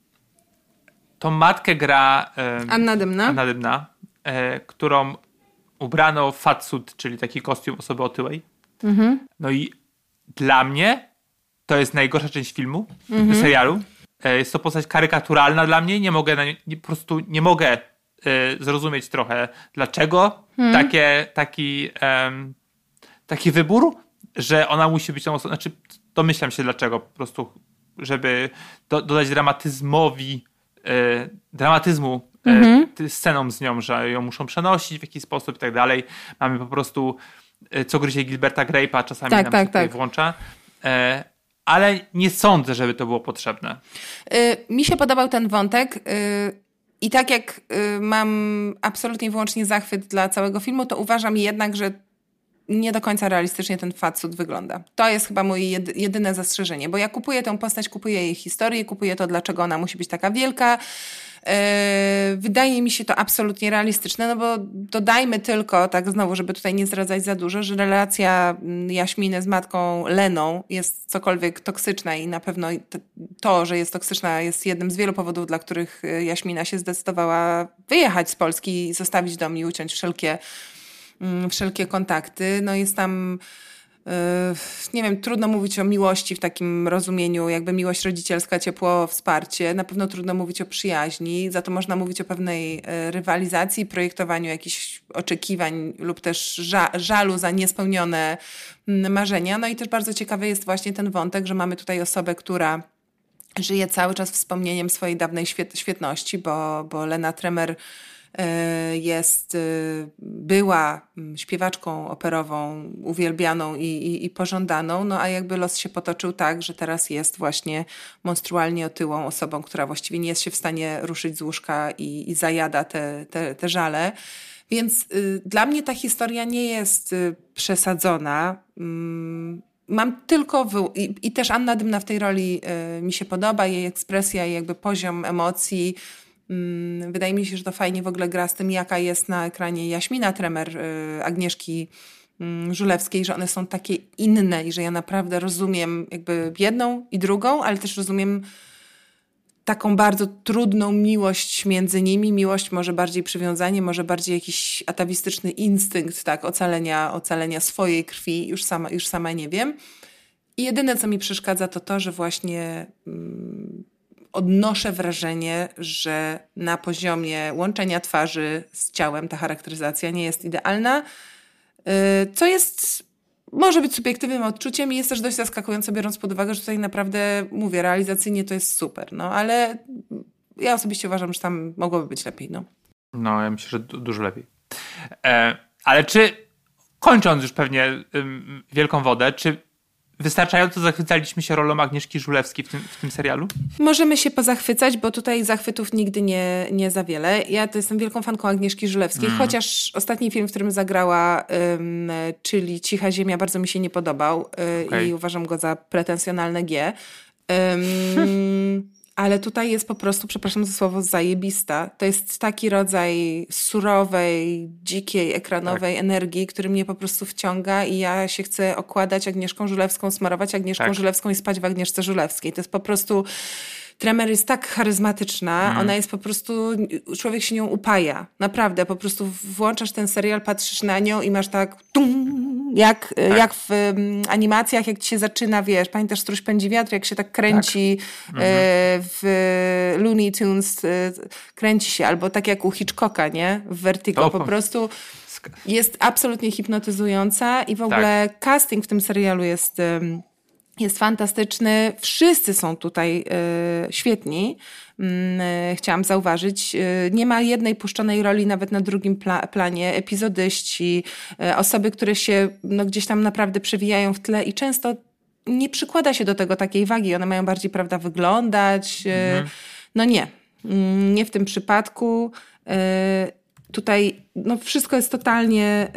Tą matkę gra e, Anna Dymna, Anna Dymna e, którą ubrano w fatsuit, czyli taki kostium osoby otyłej. Mhm. No i dla mnie to jest najgorsza część filmu, mhm. serialu. E, jest to postać karykaturalna dla mnie. Nie mogę, nie, po prostu nie mogę e, zrozumieć trochę, dlaczego mhm. takie, taki, taki wybór, że ona musi być tą osobą. Znaczy, domyślam się dlaczego. Po prostu żeby do, dodać dramatyzmowi, e, dramatyzmu e, mhm. scenom z nią, że ją muszą przenosić w jakiś sposób i tak dalej. Mamy po prostu e, co gryzie Gilberta Grape'a, czasami tak, nam tak, się tak. włącza. E, ale nie sądzę, żeby to było potrzebne. Y, mi się podobał ten wątek. I tak jak mam absolutnie wyłącznie zachwyt dla całego filmu, to uważam jednak, że nie do końca realistycznie ten facet wygląda. To jest chyba moje jedyne zastrzeżenie, bo ja kupuję tę postać, kupuję jej historię, kupuję to, dlaczego ona musi być taka wielka. E, wydaje mi się to absolutnie realistyczne, no bo dodajmy tylko, tak znowu, żeby tutaj nie zdradzać za dużo, że relacja mm, Jaśminy z matką Leną jest cokolwiek toksyczna i na pewno to, że jest toksyczna jest jednym z wielu powodów, dla których e, Jaśmina się zdecydowała wyjechać z Polski zostawić dom i uciąć wszelkie wszelkie kontakty. No jest tam e, nie wiem, trudno mówić o miłości w takim rozumieniu, jakby miłość rodzicielska, ciepło, wsparcie. Na pewno trudno mówić o przyjaźni, za to można mówić o pewnej e, rywalizacji, projektowaniu jakichś oczekiwań lub też żalu za niespełnione mm, marzenia. No i też bardzo ciekawy jest właśnie ten wątek, że mamy tutaj osobę, która żyje cały czas wspomnieniem swojej dawnej świetności, bo, bo Lena Tremer jest, e, była mm, śpiewaczką operową, uwielbianą i, i, i, pożądaną, no a jakby los się potoczył tak, że teraz jest właśnie monstrualnie otyłą osobą, która właściwie nie jest się w stanie ruszyć z łóżka i, i zajada te, te, te żale. Więc y, dla mnie ta historia nie jest y, przesadzona. Mm, mam tylko. I, I, też Anna Dymna w tej roli y, mi się podoba, jej ekspresja i jakby poziom emocji wydaje mi się, że to fajnie w ogóle gra z tym, jaka jest na ekranie Jaśmina Tremer y, Agnieszki mm, Żulewskiej, że one są takie inne i że ja naprawdę rozumiem jakby jedną i drugą, ale też rozumiem taką bardzo trudną miłość między nimi. Miłość może bardziej przywiązanie, może bardziej jakiś atawistyczny instynkt tak, ocalenia, ocalenia swojej krwi, już sama, już sama nie wiem. I jedyne, co mi przeszkadza, to to, że właśnie mm, odnoszę wrażenie, że na poziomie łączenia twarzy z ciałem ta charakteryzacja nie jest idealna, y, co jest może być subiektywnym odczuciem i jest też dość zaskakujące, biorąc pod uwagę, że tutaj naprawdę, mówię, realizacyjnie to jest super, no ale ja osobiście uważam, że tam mogłoby być lepiej, no. No, ja myślę, że du dużo lepiej. E, ale czy, kończąc już pewnie ym, Wielką Wodę, czy wystarczająco zachwycaliśmy się rolą Agnieszki Żulewskiej w tym, w tym serialu? Możemy się pozachwycać, bo tutaj zachwytów nigdy nie, nie za wiele. Ja to jestem wielką fanką Agnieszki Żulewskiej, Mm. chociaż ostatni film, w którym zagrała, ym, czyli Cicha Ziemia, bardzo mi się nie podobał y, Okej. i uważam go za pretensjonalne G. Ym, ale tutaj jest po prostu, przepraszam za słowo, zajebista. To jest taki rodzaj surowej, dzikiej, ekranowej energii, który mnie po prostu wciąga i ja się chcę okładać Agnieszką Żulewską, smarować Agnieszką Tak. Żulewską i spać w Agnieszce Żulewskiej. To jest po prostu... Tremer jest tak charyzmatyczna, ona jest po prostu, człowiek się nią upaja. Naprawdę, po prostu włączasz ten serial, patrzysz na nią i masz tak tum, jak, jak w um, animacjach, jak ci się zaczyna, wiesz, pamiętasz Struś pędzi wiatr, jak się tak kręci e, w Looney Tunes, e, kręci się, albo tak jak u Hitchcocka, nie? W Vertigo, po prostu jest absolutnie hipnotyzująca i w ogóle casting w tym serialu jest, em, jest fantastyczny. Wszyscy są tutaj e, świetni. Mm, e, Chciałam zauważyć, e, nie ma jednej puszczonej roli nawet na drugim pla- planie. Epizodyści, osoby, które się no, gdzieś tam naprawdę przewijają w tle i często nie przykłada się do tego takiej wagi. One mają bardziej, prawda, wyglądać. e, No nie, Mm, nie w tym przypadku. Tutaj no, wszystko jest totalnie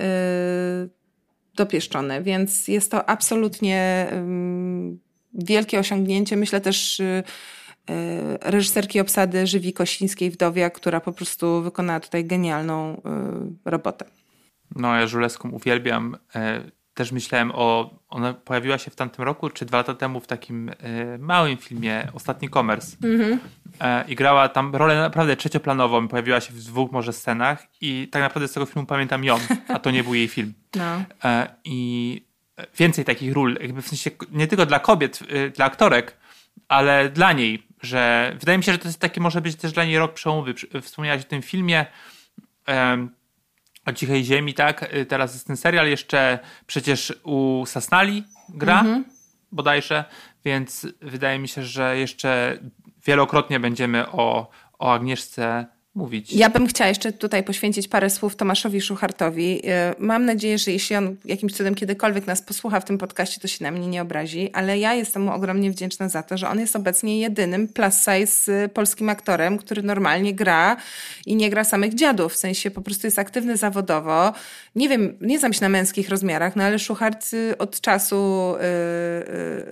dopieszczone, więc jest to absolutnie wielkie osiągnięcie. Myślę też y, y, reżyserki obsady Żywi Kosińskiej Wdowia, która po prostu wykonała tutaj genialną y, robotę. No, ja Żulewską uwielbiam. Też myślałem o. Ona pojawiła się w tamtym roku, czy dwa lata temu w takim e, małym filmie Ostatni Commerce. E, I grała tam rolę naprawdę trzecioplanową. Pojawiła się w dwóch może scenach i tak naprawdę z tego filmu pamiętam ją, a to nie był jej film. No. E, I więcej takich ról, jakby w sensie nie tylko dla kobiet, dla aktorek, ale dla niej, że wydaje mi się, że to jest taki może być też dla niej rok przełomowy. Wspomniałaś o tym filmie o Cichej Ziemi, tak? Y, Teraz jest ten serial, jeszcze przecież u Sasnali gra bodajże, więc wydaje mi się, że jeszcze wielokrotnie będziemy o, o Agnieszce mówić. Ja bym chciała jeszcze tutaj poświęcić parę słów Tomaszowi Szuchartowi. Y, Mam nadzieję, że jeśli on jakimś cudem kiedykolwiek nas posłucha w tym podcaście, to się na mnie nie obrazi, ale ja jestem mu ogromnie wdzięczna za to, że on jest obecnie jedynym plus size polskim aktorem, który normalnie gra i nie gra samych dziadów, w sensie po prostu jest aktywny zawodowo. Nie wiem, nie znam się na męskich rozmiarach, no ale Szuchart y, od czasu y,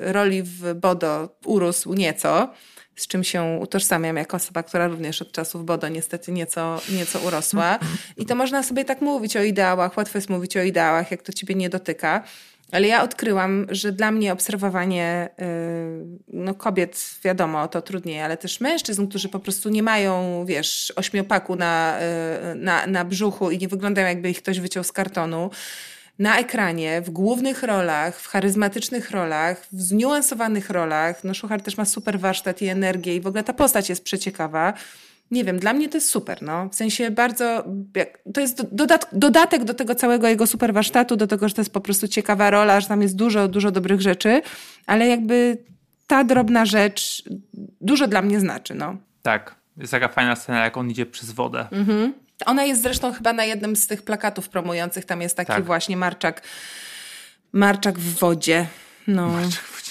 y, roli w Bodo urósł nieco z czym się utożsamiam jako osoba, która również od czasów Bodo niestety nieco, nieco urosła. I to można sobie tak mówić o ideałach, łatwo jest mówić o ideałach, jak to ciebie nie dotyka. Ale ja odkryłam, że dla mnie obserwowanie yy, no kobiet, wiadomo, to trudniej, ale też mężczyzn, którzy po prostu nie mają, wiesz, ośmiopaku na, yy, na, na brzuchu i nie wyglądają jakby ich ktoś wyciął z kartonu, na ekranie, w głównych rolach, w charyzmatycznych rolach, w zniuansowanych rolach. No Szuchar też ma super warsztat i energię i w ogóle ta postać jest przeciekawa. Nie wiem, dla mnie to jest super, no. W sensie bardzo, to jest do- dodat, dodatek do tego całego jego super warsztatu, do tego, że to jest po prostu ciekawa rola, że tam jest dużo, dużo dobrych rzeczy, ale jakby ta drobna rzecz dużo dla mnie znaczy, no. Tak, jest taka fajna scena, jak on idzie przez wodę. Ona jest zresztą chyba na jednym z tych plakatów promujących. Tam jest taki Tak. właśnie marczak. Marczak w wodzie. No.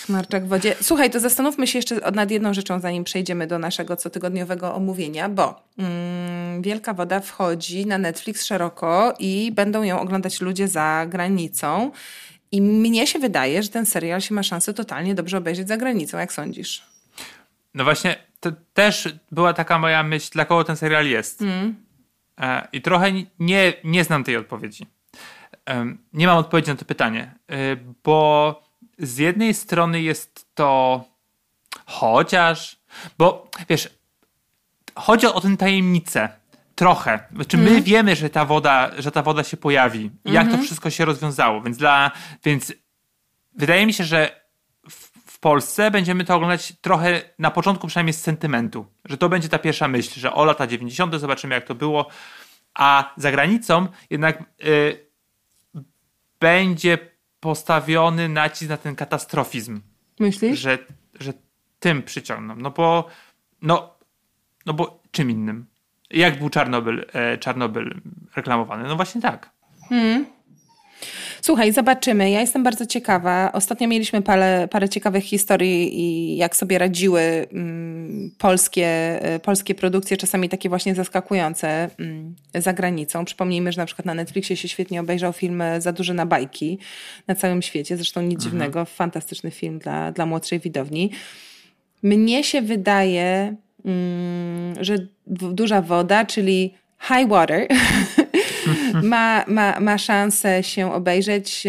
Marczak w wodzie. Słuchaj, to zastanówmy się jeszcze nad jedną rzeczą, zanim przejdziemy do naszego cotygodniowego omówienia, bo mm, Wielka Woda wchodzi na Netflix szeroko i będą ją oglądać ludzie za granicą. I mnie się wydaje, że ten serial się ma szansę totalnie dobrze obejrzeć za granicą. Jak sądzisz? No właśnie, to też była taka moja myśl, dla kogo ten serial jest. E, I trochę nie, nie znam tej odpowiedzi. Nie mam odpowiedzi na to pytanie, e, bo z jednej strony jest to chociaż, bo wiesz, chodzi o tę tajemnicę. Trochę. Znaczy my wiemy, że ta woda, że ta woda się pojawi i jak to wszystko się rozwiązało. Więc dla, więc wydaje mi się, że Polsce będziemy to oglądać trochę na początku przynajmniej z sentymentu. Że to będzie ta pierwsza myśl, że o lata 90. zobaczymy jak to było. A za granicą jednak y, będzie postawiony nacisk na ten katastrofizm Myślisz? że, że tym przyciągną. No bo, no, no bo czym innym? Jak był Czarnobyl, e, Czarnobyl reklamowany? No właśnie tak. Hmm. Słuchaj, zobaczymy. Ja jestem bardzo ciekawa. Ostatnio mieliśmy parę, parę ciekawych historii i jak sobie radziły mm, polskie, y, polskie produkcje, czasami takie właśnie zaskakujące mm, za granicą. Przypomnijmy, że na przykład na Netflixie się świetnie obejrzał film Za duże na bajki na całym świecie. Zresztą nic mhm. dziwnego, fantastyczny film dla, dla młodszej widowni. Mnie się wydaje, mm, że duża woda, czyli high water, ma, ma, ma szansę się obejrzeć.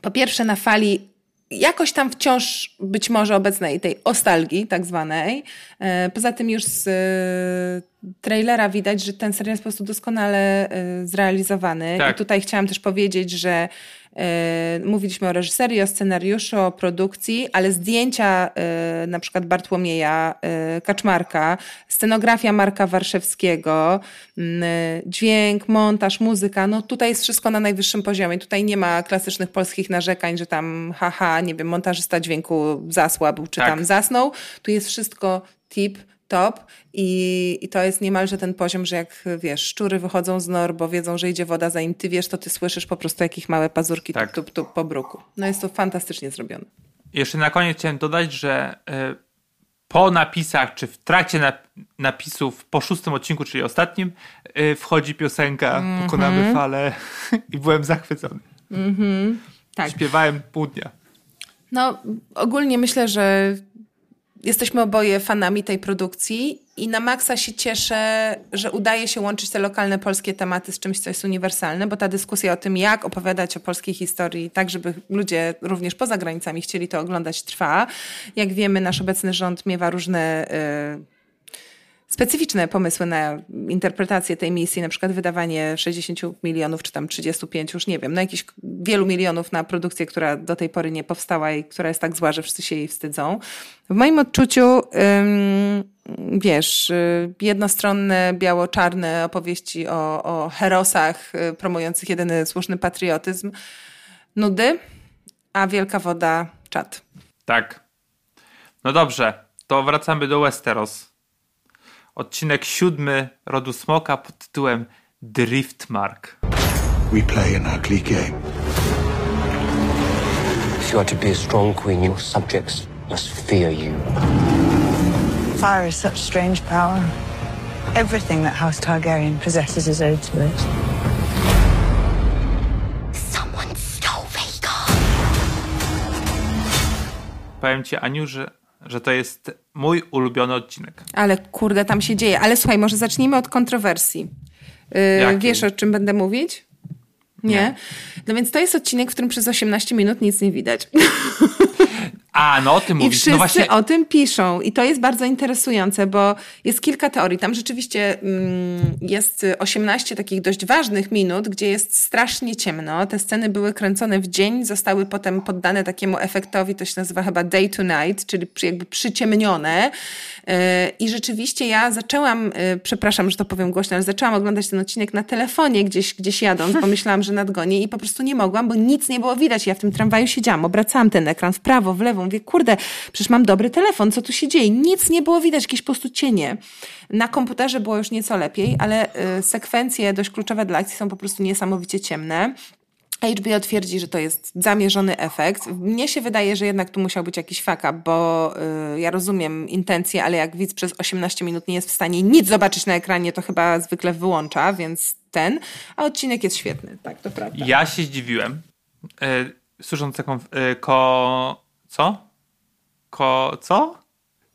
Po pierwsze, na fali jakoś tam wciąż być może obecnej tej ostalgii tak zwanej. E, poza tym już z e, trailera widać, że ten serial jest po prostu doskonale e, zrealizowany. Tak. I tutaj chciałam też powiedzieć, że mówiliśmy o reżyserii, o scenariuszu, o produkcji, ale zdjęcia e, na przykład Bartłomieja e, Kaczmarka, scenografia Marka Warszewskiego, dźwięk, montaż, muzyka, no tutaj jest wszystko na najwyższym poziomie. Tutaj nie ma klasycznych polskich narzekań, że tam haha, nie wiem, montażysta dźwięku zasłabł, czy tak. tam zasnął. Tu jest wszystko tip, top i, i to jest niemalże ten poziom, że jak wiesz, szczury wychodzą z nor, bo wiedzą, że idzie woda, zanim ty wiesz, to ty słyszysz po prostu jakich małe pazurki tak. tup, tup, tup po bruku. No jest to fantastycznie zrobione. Jeszcze na koniec chciałem dodać, że y, po napisach, czy w trakcie napisów po szóstym odcinku, czyli ostatnim, y, wchodzi piosenka mm -hmm. Pokonamy falę i byłem zachwycony. Mm -hmm. tak. Śpiewałem pół dnia. No, ogólnie myślę, że jesteśmy oboje fanami tej produkcji i na maksa się cieszę, że udaje się łączyć te lokalne polskie tematy z czymś, co jest uniwersalne, bo ta dyskusja o tym, jak opowiadać o polskiej historii, tak żeby ludzie również poza granicami chcieli to oglądać, trwa. Jak wiemy, nasz obecny rząd miewa różne... Yy, specyficzne pomysły na interpretację tej misji, na przykład wydawanie 60 milionów, czy tam 35, już nie wiem, no jakichś wielu milionów na produkcję, która do tej pory nie powstała i która jest tak zła, że wszyscy się jej wstydzą. W moim odczuciu, wiesz, y, jednostronne, biało-czarne opowieści o, o herosach y, promujących jedyny słuszny patriotyzm, nudy, a wielka woda czat. Tak. No dobrze, to wracamy do Westeros odcinek siódmy rodu smoka pod tytułem Driftmark. We play an ugly game. If you are to be a strong queen, your subjects must fear you. Fire is such strange power. Everything that House Targaryen possesses is owed to it. Someone stole Vhagar. Powiem ci, Aniu, że że to jest mój ulubiony odcinek. Ale kurde, tam się dzieje. Ale słuchaj, może zacznijmy od kontrowersji. Yy, wiesz, o czym będę mówić? Nie? nie? No więc to jest odcinek, w którym przez 18 minut nic nie widać. A, no o tym mówisz. I wszyscy no właśnie... o tym piszą. I to jest bardzo interesujące, bo jest kilka teorii. Tam rzeczywiście mm, jest 18 takich dość ważnych minut, gdzie jest strasznie ciemno. Te sceny były kręcone w dzień, zostały potem poddane takiemu efektowi, to się nazywa chyba day to night, czyli jakby przyciemnione. Yy, I rzeczywiście ja zaczęłam, yy, przepraszam, że to powiem głośno, ale zaczęłam oglądać ten odcinek na telefonie gdzieś, gdzieś jadąc. Pomyślałam, że nadgonię i po prostu nie mogłam, bo nic nie było widać. Ja w tym tramwaju siedziałam, obracałam ten ekran w prawo, w lewo, Mówię, kurde, przecież mam dobry telefon, co tu się dzieje? Nic nie było widać, jakieś po prostu cienie. Na komputerze było już nieco lepiej, ale y, sekwencje dość kluczowe dla akcji są po prostu niesamowicie ciemne. HBO twierdzi, że to jest zamierzony efekt. Mnie się wydaje, że jednak tu musiał być jakiś up, bo y, ja rozumiem intencje, ale jak widz przez 18 minut nie jest w stanie nic zobaczyć na ekranie, to chyba zwykle wyłącza, więc ten. A odcinek jest świetny, tak, to prawda. Ja się zdziwiłem, y, słysząc taką y, ko co? Ko... co?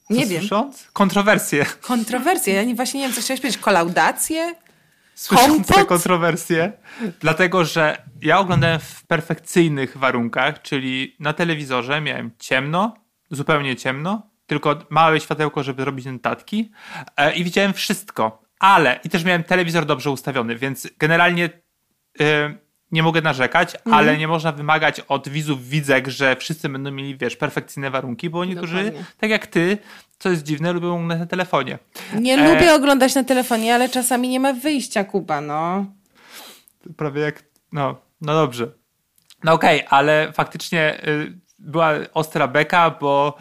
co nie wiem. Słysząc? Kontrowersje. Kontrowersje. Ja nie, właśnie nie wiem, co chciałeś powiedzieć. Kolaudacje? Słysząc te kontrowersje. Dlatego, że ja oglądałem w perfekcyjnych warunkach, czyli na telewizorze miałem ciemno, zupełnie ciemno, tylko małe światełko, żeby robić notatki e, i widziałem wszystko. Ale, i też miałem telewizor dobrze ustawiony, więc generalnie... Y, nie mogę narzekać, mm. ale nie można wymagać od widzów widzek, że wszyscy będą mieli, wiesz, perfekcyjne warunki, bo niektórzy, Dokładnie. tak jak ty, co jest dziwne, lubią oglądać na telefonie. Nie e... lubię oglądać na telefonie, ale czasami nie ma wyjścia, Kuba, no. Prawie jak, no, no dobrze. No okej, okay, ale faktycznie y, była ostra beka, bo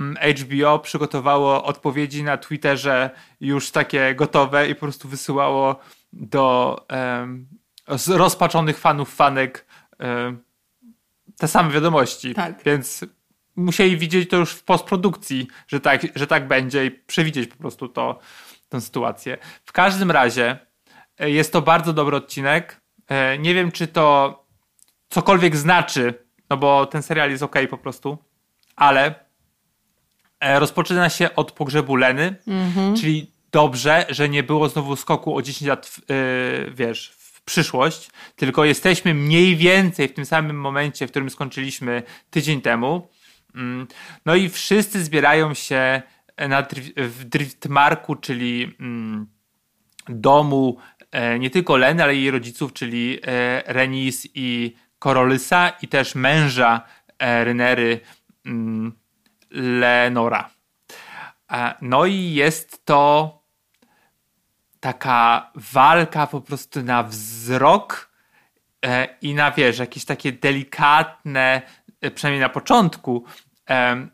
mm, HBO przygotowało odpowiedzi na Twitterze już takie gotowe i po prostu wysyłało do um, rozpaczonych fanów, fanek um, te same wiadomości. Tak. Więc musieli widzieć to już w postprodukcji, że tak, że tak będzie i przewidzieć po prostu to, tę sytuację. W każdym razie e, jest to bardzo dobry odcinek. E, nie wiem, czy to cokolwiek znaczy, no bo ten serial jest ok po prostu, ale e, rozpoczyna się od pogrzebu Leny, mhm. czyli dobrze, że nie było znowu skoku o 10 lat, w, wiesz, przyszłość, tylko jesteśmy mniej więcej w tym samym momencie, w którym skończyliśmy tydzień temu. Mm, no i wszyscy zbierają się na, w Driftmarku, czyli mm, domu e, nie tylko Leny, ale i jej rodziców, czyli e, Renis i Korolysa i też męża e, Rynery mm, Lenora. No i jest to taka walka po prostu na wzrok i na wiesz, jakieś takie delikatne, przynajmniej na początku,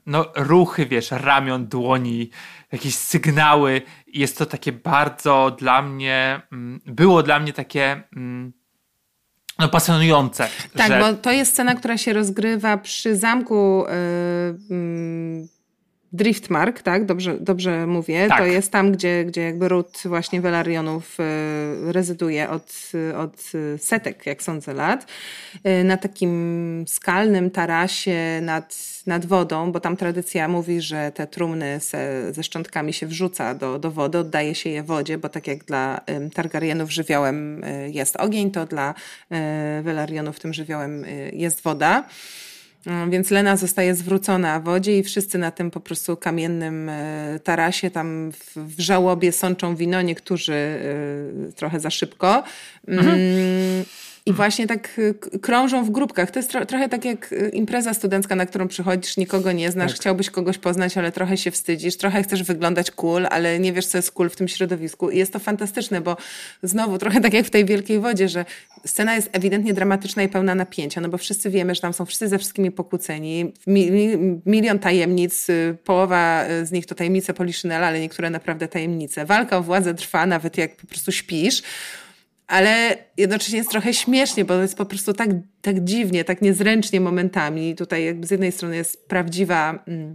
no, ruchy, wiesz, ramion, dłoni, jakieś sygnały. Jest to takie bardzo dla mnie, mm, było dla mnie takie mm, no, pasjonujące. Tak, że... bo to jest scena, która się rozgrywa przy zamku yy, Driftmark, tak? Dobrze, dobrze mówię. Tak. To jest tam, gdzie, gdzie jakby ród właśnie Velarionów y, rezyduje od, od setek, jak sądzę, lat. Y, na takim skalnym tarasie nad, nad wodą, bo tam tradycja mówi, że te trumny se, ze szczątkami się wrzuca do, do wody, oddaje się je wodzie, bo tak jak dla Targaryenów żywiołem jest ogień, to dla Velarionów tym żywiołem jest woda. No, więc Lena zostaje zwrócona w wodzie i wszyscy na tym po prostu kamiennym e, tarasie tam w, żałobie sączą wino, niektórzy e, trochę za szybko. Mhm. I właśnie tak y, krążą w grupkach. To jest tro trochę tak jak y, impreza studencka, na którą przychodzisz, nikogo nie znasz, tak. chciałbyś kogoś poznać, ale trochę się wstydzisz, trochę chcesz wyglądać cool, ale nie wiesz, co jest cool w tym środowisku. I jest to fantastyczne, bo znowu trochę tak jak w tej Wielkiej Wodzie, że scena jest ewidentnie dramatyczna i pełna napięcia, no bo wszyscy wiemy, że tam są wszyscy ze wszystkimi pokłóceni, mi milion tajemnic, y, połowa z nich to tajemnice Poliszynela, ale niektóre naprawdę tajemnice. Walka o władzę trwa nawet jak po prostu śpisz ale jednocześnie jest trochę śmiesznie, bo jest po prostu tak, tak dziwnie, tak niezręcznie momentami. Tutaj jakby z jednej strony jest prawdziwa, mm,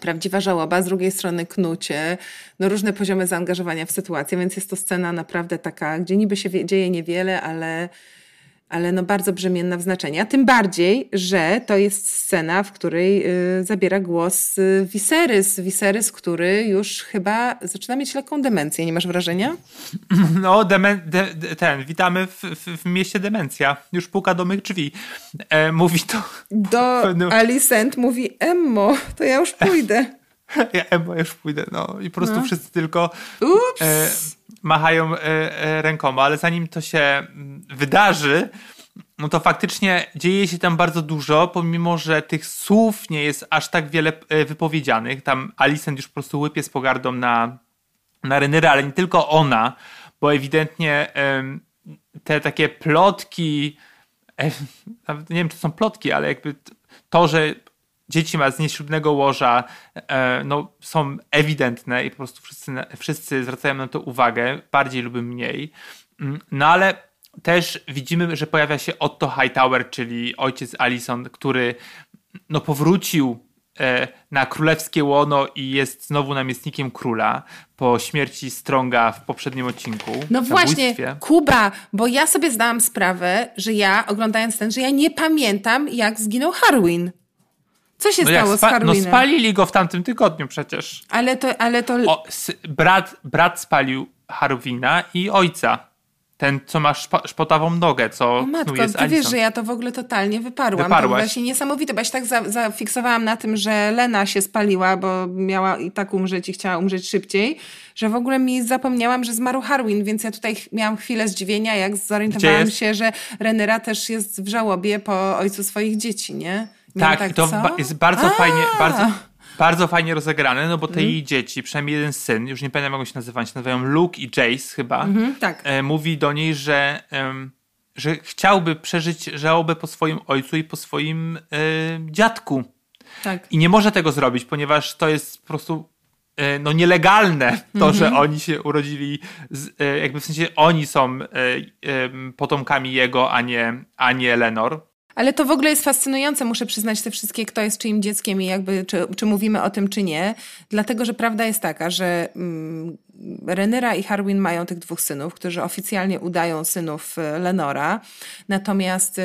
prawdziwa żałoba, z drugiej strony knucie, no różne poziomy zaangażowania w sytuację, więc jest to scena naprawdę taka, gdzie niby się dzieje niewiele, ale ale no bardzo brzemienna w znaczeniu. A tym bardziej, że to jest scena, w której y, zabiera głos y, Viserys. Viserys, który już chyba zaczyna mieć lekką demencję, nie masz wrażenia? No, demen, de, ten, witamy w, w, w, mieście demencja. Już puka do mych drzwi. E, mówi to... Do no. Alicent mówi, Emmo, to ja już pójdę. ja Emmo, już pójdę. No i po prostu no. wszyscy tylko... Ups! E, machają e, e, rękoma, ale zanim to się mm, wydarzy, no to faktycznie dzieje się tam bardzo dużo, pomimo że tych słów nie jest aż tak wiele e, wypowiedzianych. Tam Alicent już po prostu łypie z pogardą na, na Renera, ale nie tylko ona, bo ewidentnie te takie plotki, nie wiem czy są plotki, ale jakby to, że dzieci ma z nieślubnego łoża e, no, są ewidentne i po prostu wszyscy, wszyscy zwracają na to uwagę, bardziej lub mniej. Mm, no ale też widzimy, że pojawia się Otto Hightower, czyli ojciec Alison, który no, powrócił e, na królewskie łono i jest znowu namiestnikiem króla po śmierci Stronga w poprzednim odcinku. No właśnie, Kuba, bo ja sobie zdałam sprawę, że ja oglądając ten, że ja nie pamiętam jak zginął Harwin. Co się no stało z Harwinem? No spalili go w tamtym tygodniu przecież. Ale to... Ale to... O, brat, brat spalił Harwina i ojca. Ten, co ma szpo, szpotawą nogę, co o matko, ty Alison. wiesz, że ja to w ogóle totalnie wyparłam. Wyparłaś. To właśnie niesamowite, bo ja się tak za, zafiksowałam na tym, że Lena się spaliła, bo miała i tak umrzeć i chciała umrzeć szybciej, że w ogóle mi zapomniałam, że zmarł Harwin, więc ja tutaj miałam chwilę zdziwienia, jak zorientowałam się, że Renera też jest w żałobie po ojcu swoich dzieci, nie? Tak, tak, to ba jest bardzo A! fajnie, bardzo, bardzo fajnie rozegrane, no bo te mm. jej dzieci, przynajmniej jeden syn, już nie pamiętam jak on się nazywa, się nazywają Luke i Jace chyba, mm -hmm, tak. e, mówi do niej, że, e, że chciałby przeżyć żałobę po swoim ojcu i po swoim e, dziadku. Tak. I nie może tego zrobić, ponieważ to jest po prostu e, no nielegalne to, że oni się urodzili, z, e, jakby w sensie oni są e, potomkami jego, a nie, a nie Lenor. Ale to w ogóle jest fascynujące, muszę przyznać, te wszystkie, kto jest czyim dzieckiem i jakby, czy, czy mówimy o tym, czy nie. Dlatego, że prawda jest taka, że mm, Renera i Harwin mają tych dwóch synów, którzy oficjalnie udają synów e, Lenora. Natomiast y,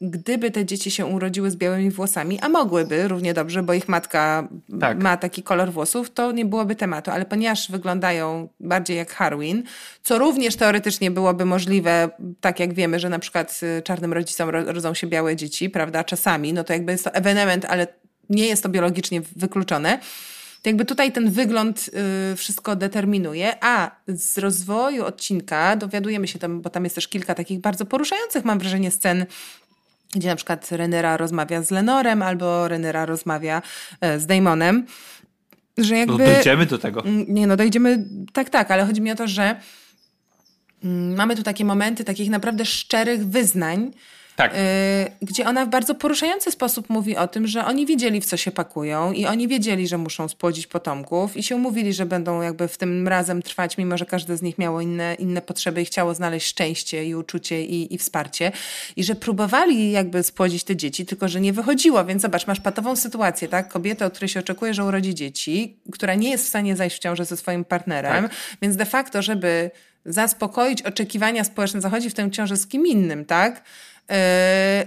gdyby te dzieci się urodziły z białymi włosami, a mogłyby równie dobrze, bo ich matka Tak. ma taki kolor włosów, to nie byłoby tematu. Ale ponieważ wyglądają bardziej jak Harwin, co również teoretycznie byłoby możliwe, tak jak wiemy, że na przykład y, czarnym rodzicom ro- rodzą się białe dzieci, prawda, czasami, no to jakby jest to ewenement, ale nie jest to biologicznie wykluczone. To jakby tutaj ten wygląd y, wszystko determinuje, a z rozwoju odcinka dowiadujemy się tam, bo tam jest też kilka takich bardzo poruszających, mam wrażenie, scen, gdzie na przykład Renera rozmawia z Lenorem, albo Renera rozmawia e, z Damonem, że No jakby... dojdziemy do tego. Mm, Nie, no dojdziemy, tak, tak, ale chodzi mi o to, że mm, mamy tu takie momenty takich naprawdę szczerych wyznań, Tak. y, gdzie ona w bardzo poruszający sposób mówi o tym, że oni wiedzieli, w co się pakują i oni wiedzieli, że muszą spłodzić potomków i się umówili, że będą jakby w tym razem trwać, mimo że każde z nich miało inne, inne potrzeby i chciało znaleźć szczęście i uczucie i, i wsparcie i że próbowali jakby spłodzić te dzieci, tylko że nie wychodziło, więc zobacz, masz patową sytuację, tak? Kobietę, od której się oczekuje, że urodzi dzieci, która nie jest w stanie zajść w ciążę ze swoim partnerem, więc de facto, żeby zaspokoić oczekiwania społeczne, zachodzi w tę ciążę z kim innym, tak? Yy,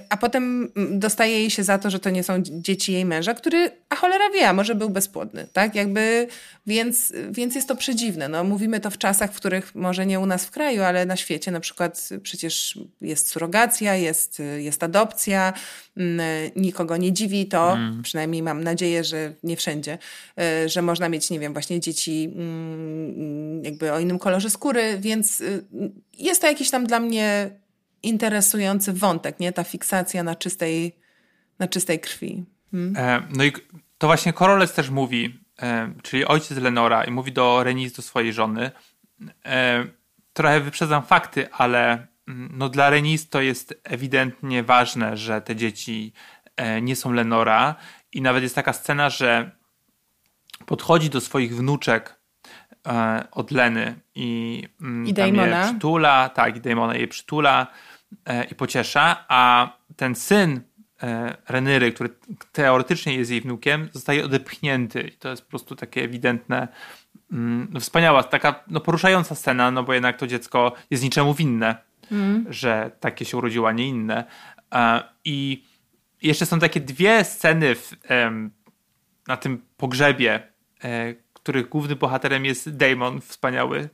a potem mm, dostaje jej się za to, że to nie są dzieci jej męża, który, a cholera wie, a może był bezpłodny, tak? Jakby, więc, więc jest to przedziwne. No, mówimy to w czasach, w których może nie u nas w kraju, ale na świecie na przykład przecież jest surogacja, jest, jest adopcja, mm, nikogo nie dziwi to, przynajmniej mam nadzieję, że nie wszędzie, yy, że można mieć, nie wiem, właśnie dzieci mm, jakby o innym kolorze skóry, więc yy, jest to jakiś tam dla mnie interesujący wątek, nie? Ta fiksacja na czystej, na czystej krwi. E, no i to właśnie Koroles też mówi, e, czyli ojciec Lenora, i mówi do Renis, do swojej żony. E, trochę wyprzedzam fakty, ale mm, no dla Renis to jest ewidentnie ważne, że te dzieci e, nie są Lenora. I nawet jest taka scena, że podchodzi do swoich wnuczek e, od Leny i, mm, I tam je przytula, tak, i Damona je przytula i pociesza, a ten syn e, Renyry, który teoretycznie jest jej wnukiem, zostaje odepchnięty i to jest po prostu takie ewidentne, mm, no wspaniała, taka no poruszająca scena, no bo jednak to dziecko jest niczemu winne, że takie się urodziło, a nie inne. E, I jeszcze są takie dwie sceny w, na tym pogrzebie, e, których głównym bohaterem jest Damon, wspaniały.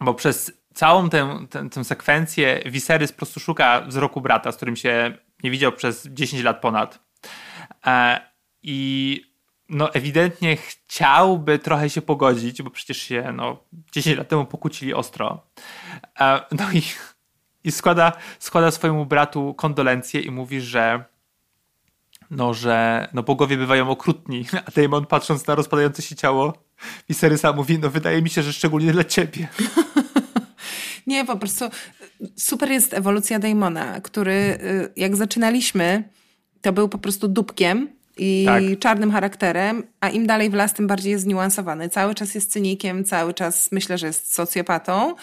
Bo przez całą tę, tę, tę sekwencję Viserys po prostu szuka wzroku brata, z którym się nie widział przez 10 lat ponad. E, I no ewidentnie chciałby trochę się pogodzić, bo przecież się no, 10 lat temu pokłócili ostro. E, no i, i składa, składa swojemu bratu kondolencje i mówi, że no, że no, bogowie bywają okrutni, a Daemon patrząc na rozpadające się ciało Viserysa mówi, no wydaje mi się, że szczególnie dla ciebie. Nie, po prostu super jest ewolucja Damona, który y, jak zaczynaliśmy, to był po prostu dupkiem i Tak. czarnym charakterem, a im dalej w las, tym bardziej jest zniuansowany. Cały czas jest cynikiem, cały czas myślę, że jest socjopatą,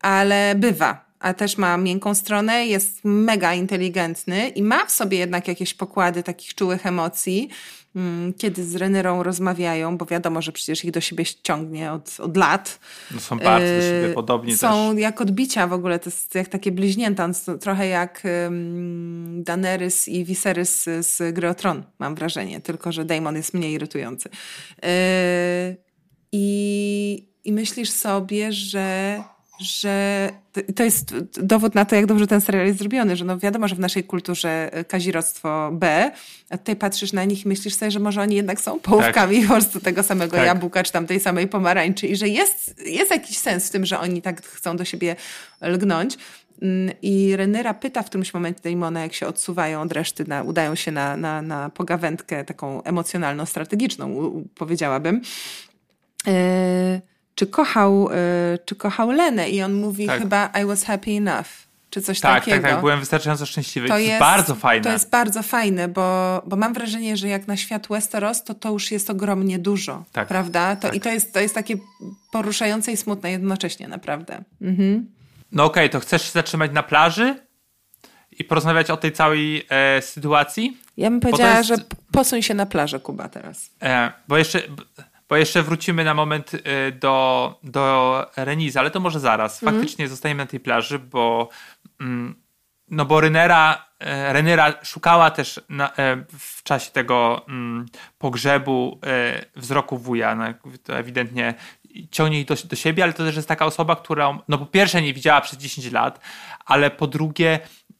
ale bywa. A też ma miękką stronę, jest mega inteligentny i ma w sobie jednak jakieś pokłady takich czułych emocji, kiedy z Renyrą rozmawiają, bo wiadomo, że przecież ich do siebie ciągnie od, od lat. No, są bardzo do siebie Yy, podobni Są też. jak odbicia w ogóle, to jest jak takie bliźnięta, trochę jak um, Daenerys i Viserys z Gry o Tron, mam wrażenie, tylko że Daemon jest mniej irytujący. Yy, i, I myślisz sobie, że że to- jest dowód na to, jak dobrze ten serial jest zrobiony, że no wiadomo, że w naszej kulturze kazirodztwo B, a tutaj patrzysz na nich i myślisz sobie, że może oni jednak są połówkami po prostu tego samego Tak. jabłka, czy tam tej samej pomarańczy i że jest, jest jakiś sens w tym, że oni tak chcą do siebie lgnąć. Mm, I Renera pyta w którymś momencie Damona, jak się odsuwają od reszty, na, udają się na, na, na pogawędkę taką emocjonalną, strategiczną, powiedziałabym. E, czy kochał, e, czy kochał Lenę? I on mówi Tak. chyba I was happy enough. czy coś tak, takiego. Tak, tak, byłem wystarczająco szczęśliwy. To, to jest, jest, bardzo fajne. To jest bardzo fajne, bo, bo mam wrażenie, że jak na świat Westeros, to to już jest ogromnie dużo, tak, prawda? To, tak. I to jest, to jest takie poruszające i smutne jednocześnie, naprawdę. Mhm. No okej, okay, to chcesz się zatrzymać na plaży i porozmawiać o tej całej e, sytuacji? Ja bym powiedziała, jest... że posuń się na plażę, Kuba, teraz. E, bo jeszcze bo jeszcze wrócimy na moment y, do, do Reniza, ale to może zaraz. Mhm. Faktycznie mm. zostajemy na tej plaży, bo mm, no bo Renera, e, Renera szukała też na, e, w czasie tego mm, pogrzebu wzroku wuja. No, to ewidentnie ciągnie jej do, do siebie, ale to też jest taka osoba, która no po pierwsze nie widziała przez 10 lat, ale po drugie Y,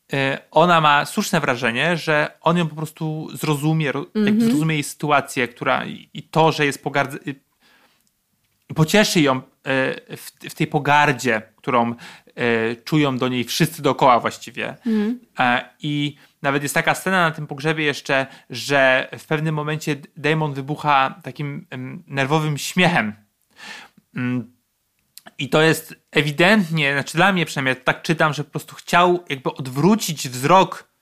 ona ma słuszne wrażenie, że on ją po prostu zrozumie, mm -hmm. zrozumie jej sytuację, która i to, że jest pogardzę, pocieszy ją y, w, w, tej pogardzie, którą y, czują do niej wszyscy dookoła właściwie. Mm. I nawet jest taka scena na tym pogrzebie jeszcze, że w pewnym momencie Damon wybucha takim nerwowym śmiechem mm. I to jest ewidentnie, znaczy dla mnie przynajmniej tak czytam, że po prostu chciał jakby odwrócić wzrok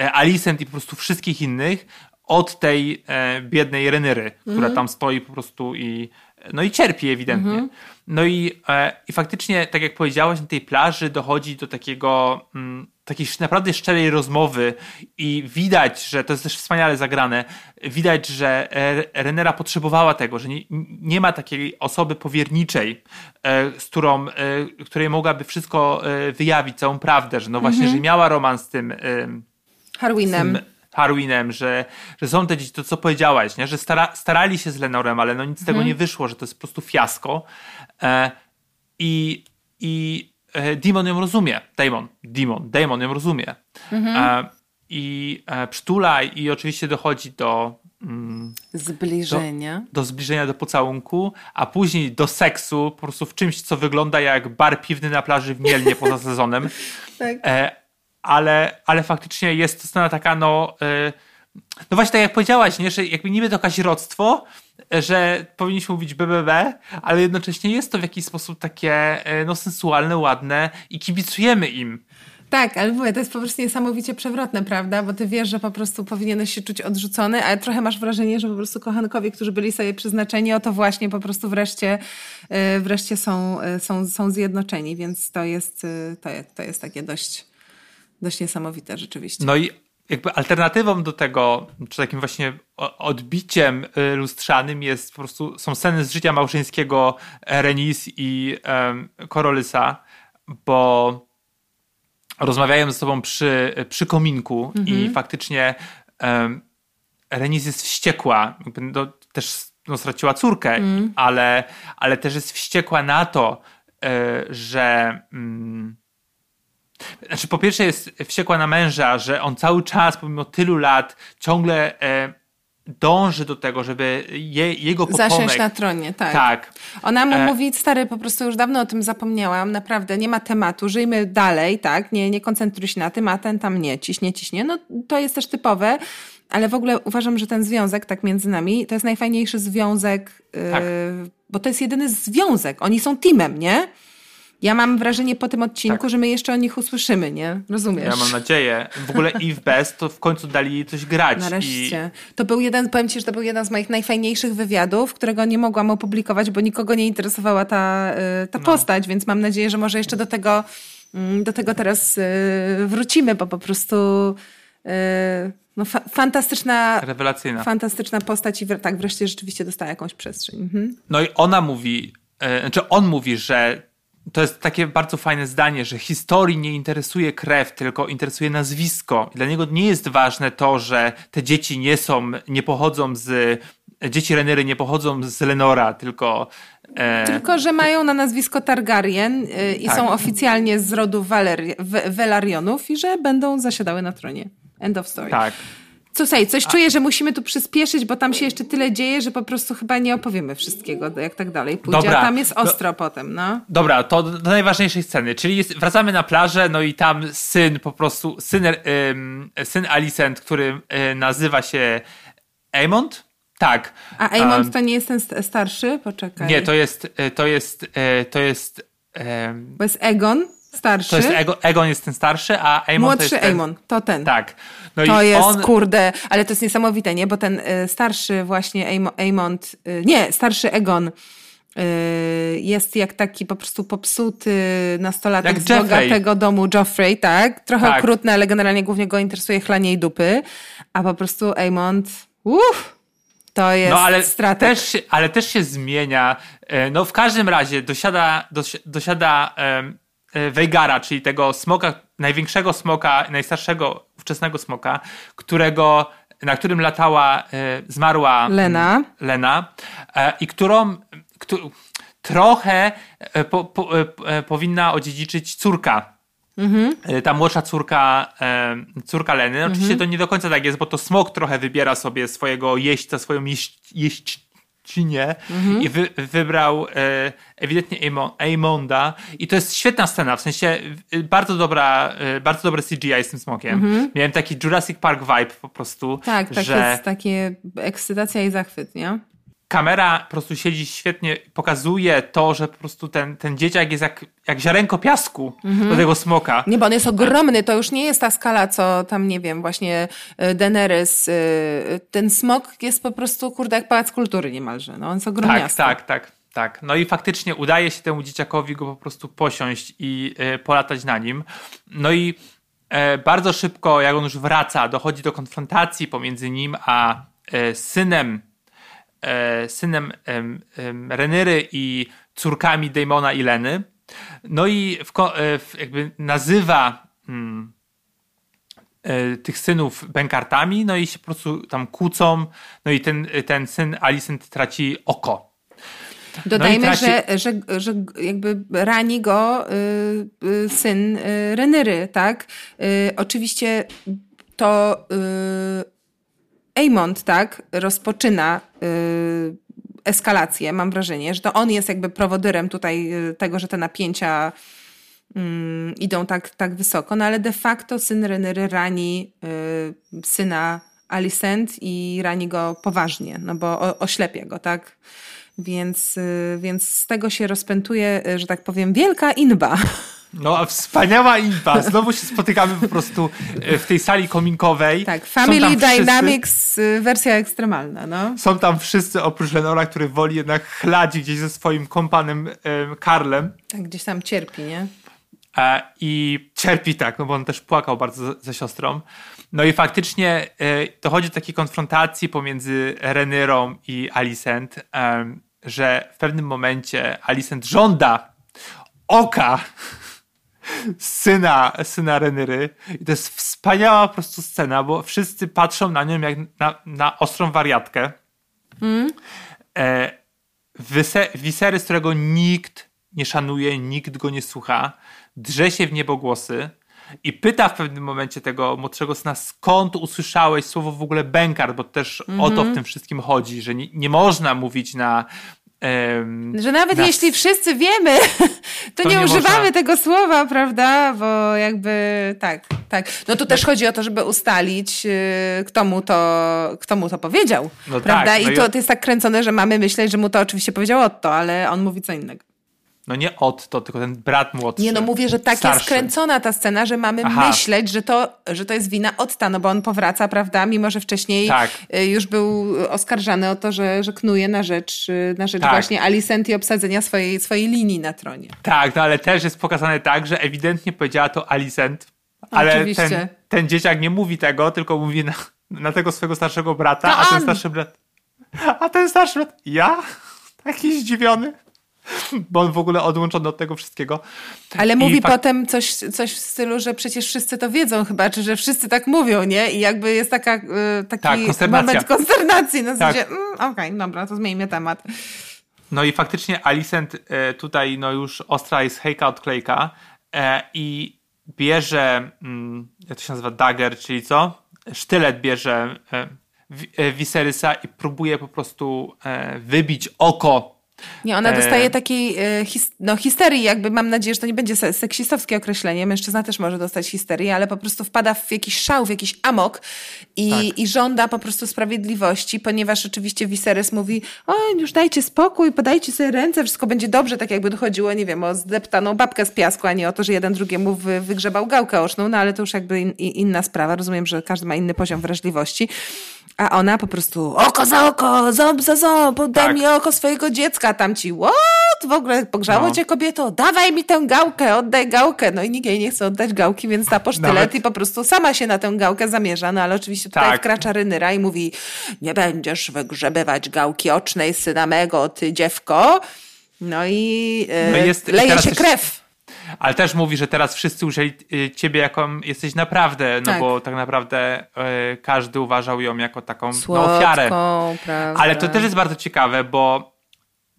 e, Alicent i po prostu wszystkich innych od tej e, biednej Renery, mhm. która tam stoi po prostu i no i cierpi ewidentnie. Mhm. No i, e, i faktycznie, tak jak powiedziałaś, na tej plaży dochodzi do takiego mm, takiej naprawdę szczerej rozmowy i widać, że to jest też wspaniale zagrane, widać, że e, Renera potrzebowała tego, że nie, nie ma takiej osoby powierniczej, e, z którą, e, której mogłaby wszystko wyjawić, całą prawdę, że no właśnie, mhm. że miała romans z tym Harwinem. Z tym Harwinem, że, że są te dzieci, to co powiedziałaś, nie? że stara, starali się z Lenorem, ale no nic z tego mhm. nie wyszło, że to jest po prostu fiasko. I, i E, Demon ją rozumie. Damon, Demon, Damon ją rozumie. Mhm. E, I e, przytula i oczywiście dochodzi do mm, zbliżenia. Do, do, zbliżenia do pocałunku, a później do seksu po prostu w czymś, co wygląda jak bar piwny na plaży w Mielnie poza sezonem. tak. ale, ale faktycznie jest to scena taka, no, no właśnie tak jak powiedziałaś, nie, że jakby niby to kazirodztwo, że powinniśmy mówić BBB, ale jednocześnie jest to w jakiś sposób takie e, no, sensualne, ładne i kibicujemy im. Tak, ale mówię, to jest po prostu niesamowicie przewrotne, prawda? Bo ty wiesz, że po prostu powinieneś się czuć odrzucony, ale trochę masz wrażenie, że po prostu kochankowie, którzy byli sobie przeznaczeni, o to właśnie po prostu wreszcie, e, wreszcie są, e, są, są zjednoczeni, więc to jest, to jest, to jest takie dość, dość niesamowite rzeczywiście. No i jakby alternatywą do tego, czy takim właśnie odbiciem y, lustrzanym jest po prostu, są sceny z życia małżeńskiego Renis i um, Korolysa, bo rozmawiają ze sobą przy, przy kominku mhm. i faktycznie um, Renis jest wściekła, no, też no, straciła córkę, mhm. ale, ale też jest wściekła na to, y, że... Mm, znaczy, po pierwsze jest wściekła na męża, że on cały czas, pomimo tylu lat, ciągle e, dąży do tego, żeby je, jego potomek... Zasiąść na tronie, tak. Tak. Ona mu e... mówi, stary, po prostu już dawno o tym zapomniałam, naprawdę, nie ma tematu, żyjmy dalej, tak, nie, nie koncentruj się na tym, a ten tam nie, ciśnie, ciśnie. No, to jest też typowe, ale w ogóle uważam, że ten związek, tak między nami, to jest najfajniejszy związek, tak. yy, bo to jest jedyny związek. Oni są teamem, nie? Ja mam wrażenie po tym odcinku, tak. że my jeszcze o nich usłyszymy, nie? Rozumiesz? Ja mam nadzieję. W ogóle Eve Best to w końcu dali coś grać. Nareszcie. I... To był jeden, powiem ci, że to był jeden z moich najfajniejszych wywiadów, którego nie mogłam opublikować, bo nikogo nie interesowała ta, y, ta no. postać, więc mam nadzieję, że może jeszcze do tego, mm, do tego teraz y, wrócimy, bo po prostu y, no, fa fantastyczna, Rewelacyjna. fantastyczna postać i tak wreszcie rzeczywiście dostała jakąś przestrzeń. Mhm. No i ona mówi, znaczy on mówi, że to jest takie bardzo fajne zdanie, że historii nie interesuje krew, tylko interesuje nazwisko. Dla niego nie jest ważne to, że te dzieci nie są, nie pochodzą z. Dzieci Renery nie pochodzą z Lenora, tylko. E... Tylko, że mają na nazwisko Targaryen y, i tak. są oficjalnie z rodu Valeri Velarionów i że będą zasiadały na tronie. End of story. Tak. Co sej, coś A. czuję, że musimy tu przyspieszyć, bo tam się jeszcze tyle dzieje, że po prostu chyba nie opowiemy wszystkiego, jak tak dalej pójdzie. Dobra. A tam jest ostro do, potem, no. Dobra, to do najważniejszej sceny, czyli jest, wracamy na plażę, no i tam syn po prostu, syn, ym, syn Alicent, który y, nazywa się Aemond? Tak. A Aemond um, to nie jest ten starszy? Poczekaj. Nie, to jest, y, to jest, y, to jest... Bo jest Egon? Starszy. To jest Ego, Egon jest ten starszy, a Aemon Młodszy to jest ten, Aemon, to ten. Tak. No To jest, on, kurde, ale to jest niesamowite, nie? Bo ten y, starszy właśnie Aemo- Aemond, y, nie, starszy Egon y, jest jak taki po prostu popsuty nastolatek Jak z Joffrey. bogatego domu Joffrey, tak? Trochę Tak. okrutny, ale generalnie głównie go interesuje chlanie i dupy. A po prostu Aemond, uff, to jest no ale też, się- ale też się zmienia. E, No w każdym razie dosiada, dosi- dosiada em, e, Veigara, czyli tego smoka, największego smoka, najstarszego ówczesnego smoka, którego, na którym latała e, zmarła Lena. mm, Lena e, i którą któ, trochę po, po, powinna odziedziczyć córka. E, Ta młodsza córka, córka Leny. Oczywiście to nie do końca tak jest, bo to smok trochę wybiera sobie swojego jeźdźca, swoją jeść, jeźdźczynię i wy, wybrał e, ewidentnie Aemonda. I to jest świetna scena, w sensie bardzo dobra, e, bardzo dobre CGI z tym smokiem. Miałem taki Jurassic Park vibe po prostu, Tak, tak że jest takie ekscytacja i zachwyt, nie? Kamera po prostu siedzi świetnie, pokazuje to, że po prostu ten, ten dzieciak jest jak, jak ziarenko piasku do tego smoka. Nie, bo on jest ogromny, to już nie jest ta skala, co tam, nie wiem, właśnie y, Daenerys. y, Ten smok jest po prostu, kurde, jak pałac kultury niemalże. No, on jest Tak, ogromniasty. tak, tak, tak. No i faktycznie udaje się temu dzieciakowi go po prostu posiąść i e, polatać na nim. No i e, bardzo szybko, jak on już wraca, dochodzi do konfrontacji pomiędzy nim a e, synem, e, synem em, em, Renyry i córkami Damona i Leny. No i w, e, w, jakby nazywa mm, e, tych synów bękartami, no i się po prostu tam kłócą, no i ten, ten syn Alicent traci oko. Dodajmy, No traci- że, że, że jakby rani go y, y, syn y, Renyry, tak? Y, oczywiście to y, Aemond, tak, rozpoczyna y, eskalację, mam wrażenie, że to on jest jakby prowodyrem tutaj y, tego, że te napięcia mm, idą tak, tak wysoko, no ale de facto syn Renyry rani y, syna Alicent i rani go poważnie, no bo o, oślepia go, tak? Więc, y, więc z tego się rozpętuje, y, że tak powiem, wielka inba. No, a wspaniała impa. Znowu się spotykamy po prostu e, w tej sali kominkowej. Tak, Family tam wszyscy- Dynamics, y, wersja ekstremalna, no. Są tam wszyscy oprócz Lenora, który woli jednak chlać gdzieś ze swoim kompanem e, Karlem. Tak, gdzieś tam cierpi, nie? E, I cierpi tak, no bo on też płakał bardzo ze, siostrą. No i faktycznie e, dochodzi do takiej konfrontacji pomiędzy Renyrą i Alicent, że w pewnym momencie Alicent żąda oka syna, syna Renyry. I to jest wspaniała po prostu scena, bo wszyscy patrzą na nią jak na, na ostrą wariatkę. E, Wyse- Viserys, którego nikt nie szanuje, nikt go nie słucha, drze się w niebogłosy i pyta w pewnym momencie tego młodszego syna, skąd usłyszałeś słowo w ogóle bękar, bo też o to w tym wszystkim chodzi, że nie, nie można mówić na... em, Że nawet na jeśli wszyscy wiemy, to, To nie, nie używamy można. tego słowa, prawda? Bo jakby tak, tak. No tu też chodzi o to, żeby ustalić, y, kto mu to, kto mu to powiedział. No prawda? tak, no I to, to jest tak kręcone, że mamy myśleć, że mu to oczywiście powiedział Otto, ale on mówi co innego. No nie Otto, tylko ten brat młodszy. Nie, no mówię, że tak starszy. jest kręcona ta scena, że mamy Aha. myśleć, że to, że to jest wina Otta, no bo on powraca, prawda, mimo że wcześniej Tak. y, już był oskarżany o to, że, że knuje na rzecz, y, na rzecz Tak. właśnie Alicent i obsadzenia swojej, swojej linii na tronie. Tak, no ale też jest pokazane tak, że ewidentnie powiedziała to Alicent, ale Oczywiście. ten, ten dzieciak nie mówi tego, tylko mówi na, na tego swojego starszego brata, To a ten on. starszy brat... A ten starszy brat... Ja? Taki zdziwiony. Bo on w ogóle odłączony od tego wszystkiego. Ale I mówi fak- potem coś, coś w stylu, że przecież wszyscy to wiedzą chyba, czy że wszyscy tak mówią, nie? I jakby jest taka, y, taki Tak, konsternacja. moment konsternacji. Na Tak. zasadzie, mm, okej, dobra, to zmieńmy temat. No i faktycznie Alicent e, tutaj no już ostra jest hejka od klejka e, i bierze, mm, jak to się nazywa, dagger, czyli co? Sztylet bierze e, Viserysa i próbuje po prostu wybić oko Nie, ona dostaje e... takiej e, his, no, histerii, jakby mam nadzieję, że to nie będzie seksistowskie określenie. Mężczyzna też może dostać histerię, ale po prostu wpada w jakiś szał, w jakiś amok i, tak. i żąda po prostu sprawiedliwości, ponieważ oczywiście Viserys mówi, o już dajcie spokój, podajcie sobie ręce, wszystko będzie dobrze, tak jakby dochodziło, nie wiem, o zdeptaną babkę z piasku, a nie o to, że jeden drugiemu wy, wygrzebał gałkę oczną, no ale to już jakby in, inna sprawa. Rozumiem, że każdy ma inny poziom wrażliwości. A ona po prostu oko za oko, ząb za ząb, daj tak. mi oko swojego dziecka. Tam ci, what? W ogóle pogrzało no. cię kobieto, dawaj mi tę gałkę, oddaj gałkę. No i nikt jej nie chce oddać gałki, więc ta posztylet Nawet... i po prostu sama się na tę gałkę zamierza. No ale oczywiście tutaj tak. wkracza Rynyra i mówi, nie będziesz wygrzebywać gałki ocznej syna mego, ty dziewko. No i yy, no jest, leje się krew. Ale też mówi, że teraz wszyscy ujrzeli y, ciebie jaką jesteś naprawdę, no tak. bo tak naprawdę y, każdy uważał ją jako taką Słodką, no, ofiarę. Prawda. Ale to też jest bardzo ciekawe, bo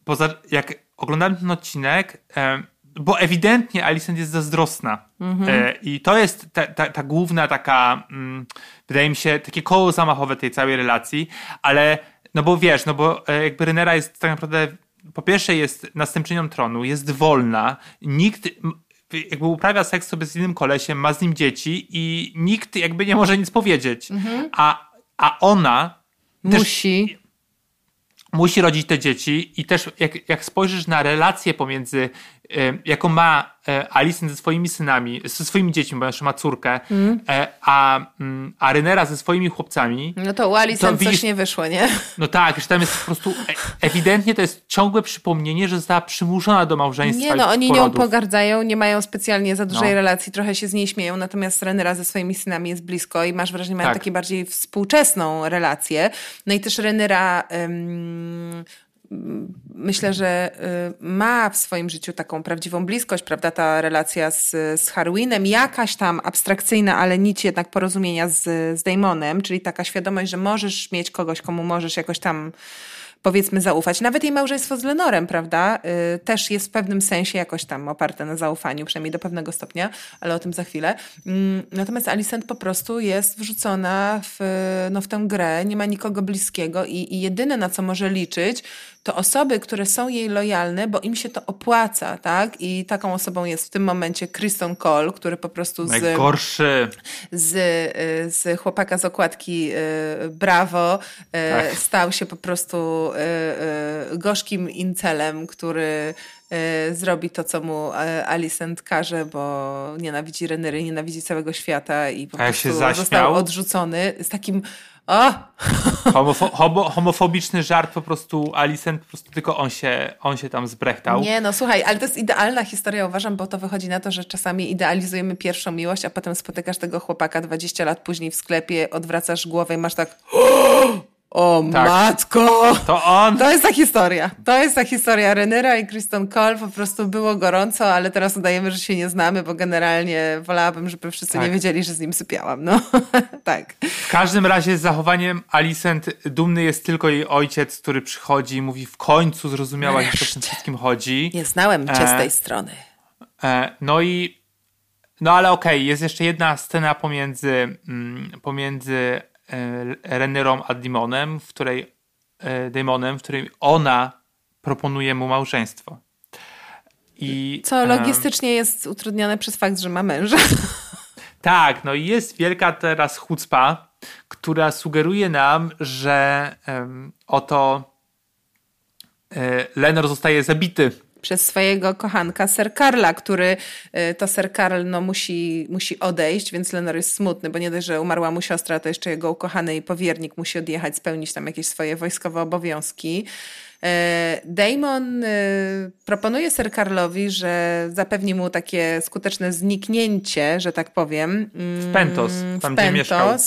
poza, jak oglądałem ten odcinek, y, bo ewidentnie Alicent jest zazdrosna. Mhm. Y, I to jest ta, ta, ta główna taka, mm, wydaje mi się, takie koło zamachowe tej całej relacji, ale no bo wiesz, no bo e, jakby Renera jest tak naprawdę po pierwsze jest następczynią tronu, jest wolna, nikt jakby uprawia seks sobie z innym kolesiem, ma z nim dzieci i nikt jakby nie może nic powiedzieć. Mhm. A, a ona musi musi rodzić te dzieci i też jak, jak spojrzysz na relację pomiędzy, jaką ma E, Alicent ze swoimi synami, ze swoimi dziećmi, bo jeszcze ma córkę, mm. a, mm, a Renera ze swoimi chłopcami. No to u Alicent to coś nie wyszło, nie? No tak, że tam jest po prostu e, ewidentnie to jest ciągłe przypomnienie, że została przymuszona do małżeństwa. Nie, no oni porodów. nią pogardzają, nie mają specjalnie za dużej no. relacji, trochę się z niej śmieją, natomiast Renera ze swoimi synami jest blisko i masz wrażenie, mają tak. taką bardziej współczesną relację. No i też Renera um, myślę, że y, ma w swoim życiu taką prawdziwą bliskość, prawda? Ta relacja z, z Harwinem, jakaś tam abstrakcyjna, ale nic jednak porozumienia z, z Damonem, czyli taka świadomość, że możesz mieć kogoś, komu możesz jakoś tam powiedzmy zaufać. Nawet jej małżeństwo z Lenorem, prawda, yy, też jest w pewnym sensie jakoś tam oparte na zaufaniu, przynajmniej do pewnego stopnia, ale o tym za chwilę. Yy, natomiast Alicent po prostu jest wrzucona w, no, w tę grę, nie ma nikogo bliskiego i, i jedyne na co może liczyć, to osoby, które są jej lojalne, bo im się to opłaca, tak? I taką osobą jest w tym momencie Kristen Cole, który po prostu z... Najgorszy! Z, y, z chłopaka z okładki y, Bravo y, tak. stał się po prostu gorzkim incelem, który zrobi to, co mu Alicent każe, bo nienawidzi Renery, nienawidzi całego świata i po prostu został odrzucony z takim o! Homofo homo homofobiczny żart po prostu Alicent, po prostu tylko on się, on się tam zbrechtał. Nie, no słuchaj, ale to jest idealna historia, uważam, bo to wychodzi na to, że czasami idealizujemy pierwszą miłość, a potem spotykasz tego chłopaka 20 lat później w sklepie, odwracasz głowę i masz tak o tak. matko! To on! To jest ta historia. To jest ta historia Renera i Kristen Cole. Po prostu było gorąco, ale teraz udajemy, że się nie znamy, bo generalnie wolałabym, żeby wszyscy tak. nie wiedzieli, że z nim sypiałam. No, tak. W każdym razie z zachowaniem Alicent dumny jest tylko jej ojciec, który przychodzi i mówi w końcu zrozumiała, że o tym wszystkim chodzi. Nie znałem cię e, z tej strony. E, no i no ale okej, okay, jest jeszcze jedna scena pomiędzy, mm, pomiędzy E, Rennerą a Damonem, w której e, Damonem, w której ona proponuje mu małżeństwo. I, Co logistycznie jest utrudnione przez fakt, że ma męża. Tak, no i jest wielka teraz chucpa, która sugeruje nam, że um, oto e, Lenor zostaje zabity przez swojego kochanka Sir Karla, który y, to Sir Karl no, musi, musi odejść, więc Lenor jest smutny, bo nie dość, że umarła mu siostra, to jeszcze jego ukochany powiernik musi odjechać, spełnić tam jakieś swoje wojskowe obowiązki. Y, Damon y, proponuje Sir Karlowi, że zapewni mu takie skuteczne zniknięcie, że tak powiem. W Pentos, tam w Pentos, gdzie mieszkał.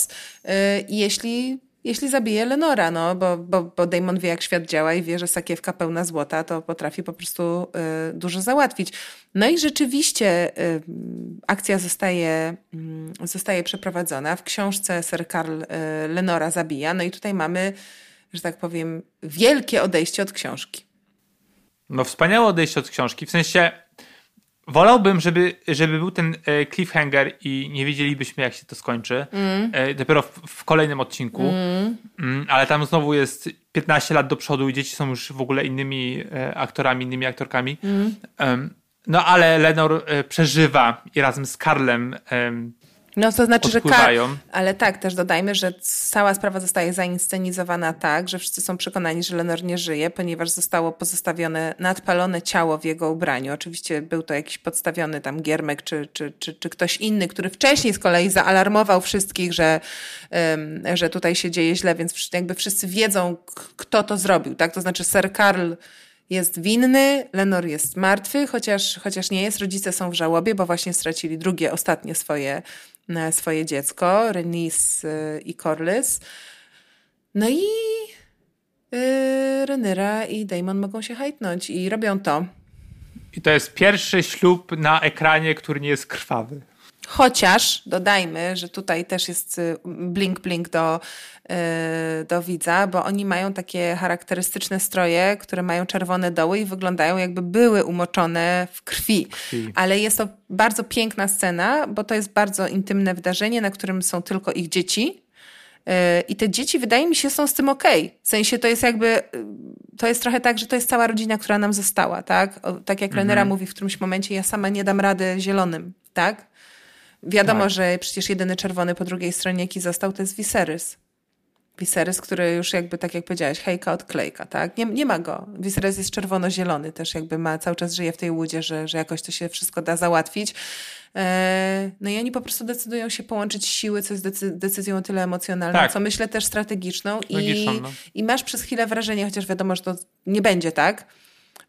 Jeśli jeśli zabije Lenora, no, bo, bo, bo Damon wie, jak świat działa i wie, że sakiewka pełna złota to potrafi po prostu y, dużo załatwić. No i rzeczywiście y, akcja zostaje, y, zostaje przeprowadzona. W książce Sir Karl y, Lenora zabija, no i tutaj mamy, że tak powiem, wielkie odejście od książki. No wspaniałe odejście od książki, w sensie wolałbym, żeby, żeby był ten e, cliffhanger i nie wiedzielibyśmy, jak się to skończy. Mm. Dopiero w, w, kolejnym odcinku. Mm. Mm, ale tam znowu jest 15 lat do przodu i dzieci są już w ogóle innymi e, aktorami, innymi aktorkami. Um, no ale Lenor e, przeżywa i razem z Karlem no to znaczy, że Kar... Ale tak, też dodajmy, że cała sprawa zostaje zainscenizowana tak, że wszyscy są przekonani, że Lenor nie żyje, ponieważ zostało pozostawione nadpalone ciało w jego ubraniu. Oczywiście był to jakiś podstawiony tam giermek czy, czy, czy, czy ktoś inny, który wcześniej z kolei zaalarmował wszystkich, że, um, że tutaj się dzieje źle, więc jakby wszyscy wiedzą, kto to zrobił. Tak? To znaczy Sir Karl jest winny, Lenor jest martwy, chociaż, chociaż nie jest. Rodzice są w żałobie, bo właśnie stracili drugie, ostatnie swoje swoje dziecko, Renis y, i Corlys. No i yy, Renyra i Damon mogą się hajtnąć i robią to. I to jest pierwszy ślub na ekranie, który nie jest krwawy. Chociaż dodajmy, że tutaj też jest y, blink blink do, do widza, bo oni mają takie charakterystyczne stroje, które mają czerwone doły i wyglądają jakby były umoczone w krwi. krwi. Ale jest to bardzo piękna scena, bo to jest bardzo intymne wydarzenie, na którym są tylko ich dzieci. Y, I te dzieci, wydaje mi się, są z tym okej. Okay. W sensie to jest jakby, to jest trochę tak, że to jest cała rodzina, która nam została, tak? tak jak Renera mhm. mówi w którymś momencie, ja sama nie dam rady zielonym, tak? Wiadomo, tak. że przecież jedyny czerwony po drugiej stronie, jaki został, to jest Viserys. Viserys, który już jakby, tak jak powiedziałeś, hejka od klejka, tak? Nie, nie ma go. Viserys jest czerwono-zielony, też jakby ma, cały czas żyje w tej łudzie, że, że jakoś to się wszystko da załatwić. E, no i oni po prostu decydują się połączyć siły, co jest decy decyzją o tyle emocjonalną, tak. co myślę też strategiczną. I, no. I masz przez chwilę wrażenie, chociaż wiadomo, że to nie będzie tak,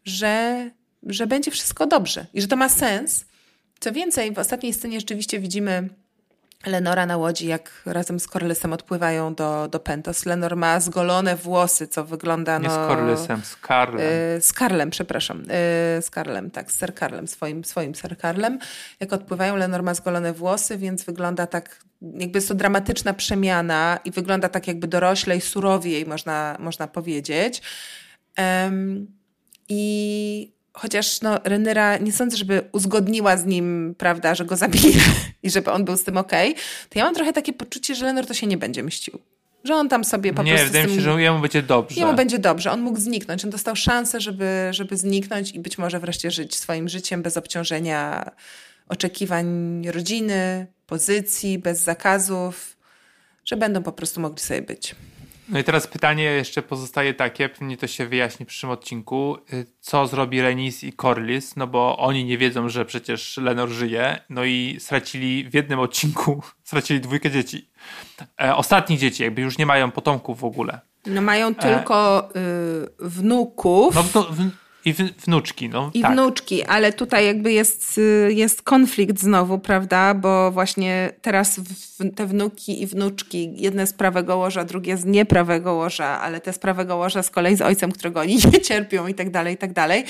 że, że będzie wszystko dobrze i że to ma sens, co więcej, w ostatniej scenie rzeczywiście widzimy Lenora na łodzi, jak razem z Corlysem odpływają do, do Pentos. Lenor ma zgolone włosy, co wygląda... No, Nie z no, Corlysem, z Karlem. Y, z Karlem, przepraszam. Y, z Karlem, tak, z Sir Karlem, swoim, swoim Sir Karlem. Jak odpływają, Lenor ma zgolone włosy, więc wygląda tak, jakby jest to dramatyczna przemiana i wygląda tak jakby doroślej, surowiej, można, można powiedzieć. Um, I chociaż no, Renera nie sądzę, żeby uzgodniła z nim, prawda, że go zabije i żeby on był z tym okej, okay, to ja mam trochę takie poczucie, że Lenor to się nie będzie mścił. Że on tam sobie po nie, prostu. Nie, wydaje mi się, że jemu będzie dobrze. Jemu będzie dobrze. On mógł zniknąć. On dostał szansę, żeby, żeby zniknąć i być może wreszcie żyć swoim życiem bez obciążenia oczekiwań rodziny, pozycji, bez zakazów, że będą po prostu mogli sobie być. No i teraz pytanie jeszcze pozostaje takie, pewnie to się wyjaśni w przyszłym odcinku, y, co zrobi Renis i Corlys, no bo oni nie wiedzą, że przecież Lenor żyje, no i stracili w jednym odcinku, stracili dwójkę dzieci. E, ostatnich dzieci, jakby już nie mają potomków w ogóle. No mają tylko e, y, wnuków. No, w, i wnuczki, no. I tak. wnuczki, ale tutaj jakby jest, y, jest konflikt znowu, prawda? Bo właśnie teraz te wnuki i wnuczki, jedne z prawego łoża, drugie z nieprawego łoża, ale te z prawego łoża z kolei z ojcem, którego oni nie cierpią i tak dalej, i tak dalej,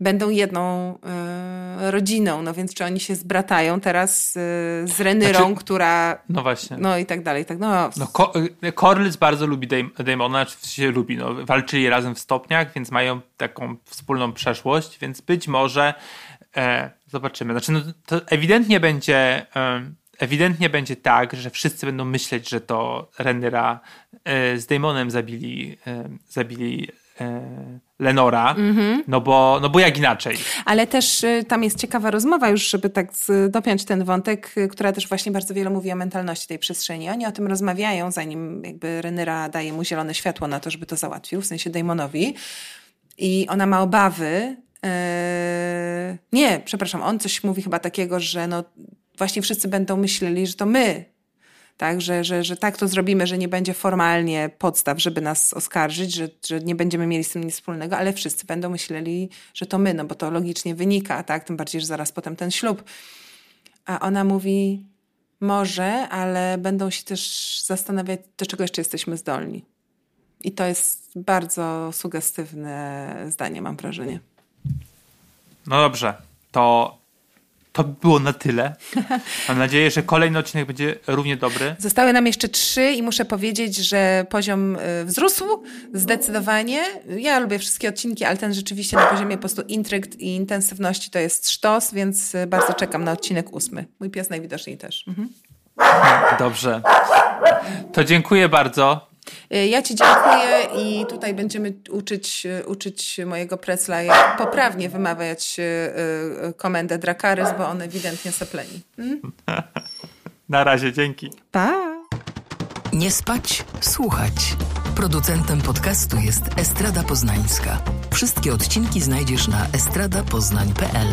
będą jedną y, rodziną. No więc czy oni się zbratają teraz y, z Renyrą, znaczy, która... No właśnie. No i tak dalej. Tak, no. no Corlys bardzo lubi Damona, czy się lubi. No, walczyli razem w stopniach, więc mają taką wspólną przeszłość, więc być może e, zobaczymy. Znaczy, no, to ewidentnie będzie, e, ewidentnie będzie tak, że wszyscy będą myśleć, że to Renera e, z Damonem zabili, e, zabili e, Lenora, mm-hmm. no, bo, no bo jak inaczej. Ale też tam jest ciekawa rozmowa już, żeby tak dopiąć ten wątek, która też właśnie bardzo wiele mówi o mentalności tej przestrzeni. Oni o tym rozmawiają, zanim jakby Renera daje mu zielone światło na to, żeby to załatwił, w sensie Damonowi i ona ma obawy. Yy, nie, przepraszam, on coś mówi chyba takiego, że no właśnie wszyscy będą myśleli, że to my, tak, że, że, że tak to zrobimy, że nie będzie formalnie podstaw, żeby nas oskarżyć, że, że nie będziemy mieli z tym nic wspólnego, ale wszyscy będą myśleli, że to my, no bo to logicznie wynika, tak, tym bardziej, że zaraz potem ten ślub. A ona mówi, może, ale będą się też zastanawiać, do czego jeszcze jesteśmy zdolni. I to jest bardzo sugestywne zdanie, mam wrażenie. No dobrze, to to by było na tyle. Mam nadzieję, że kolejny odcinek będzie równie dobry. Zostały nam jeszcze trzy i muszę powiedzieć, że poziom y, wzrósł zdecydowanie. Ja lubię wszystkie odcinki, ale ten rzeczywiście na poziomie po prostu intrygt i intensywności to jest sztos, więc y, bardzo czekam na odcinek ósmy. Mój pies najwidoczniej też. Mhm. Dobrze. To dziękuję bardzo. Y, Ja Ci dziękuję i tutaj będziemy uczyć, y, uczyć mojego Presla, jak poprawnie wymawiać y, komendę Dracarys, bo on ewidentnie sepleni. Na razie, dzięki. Pa! Nie spać, słuchać. Producentem podcastu jest Estrada Poznańska. Wszystkie odcinki znajdziesz na estradapoznań.pl.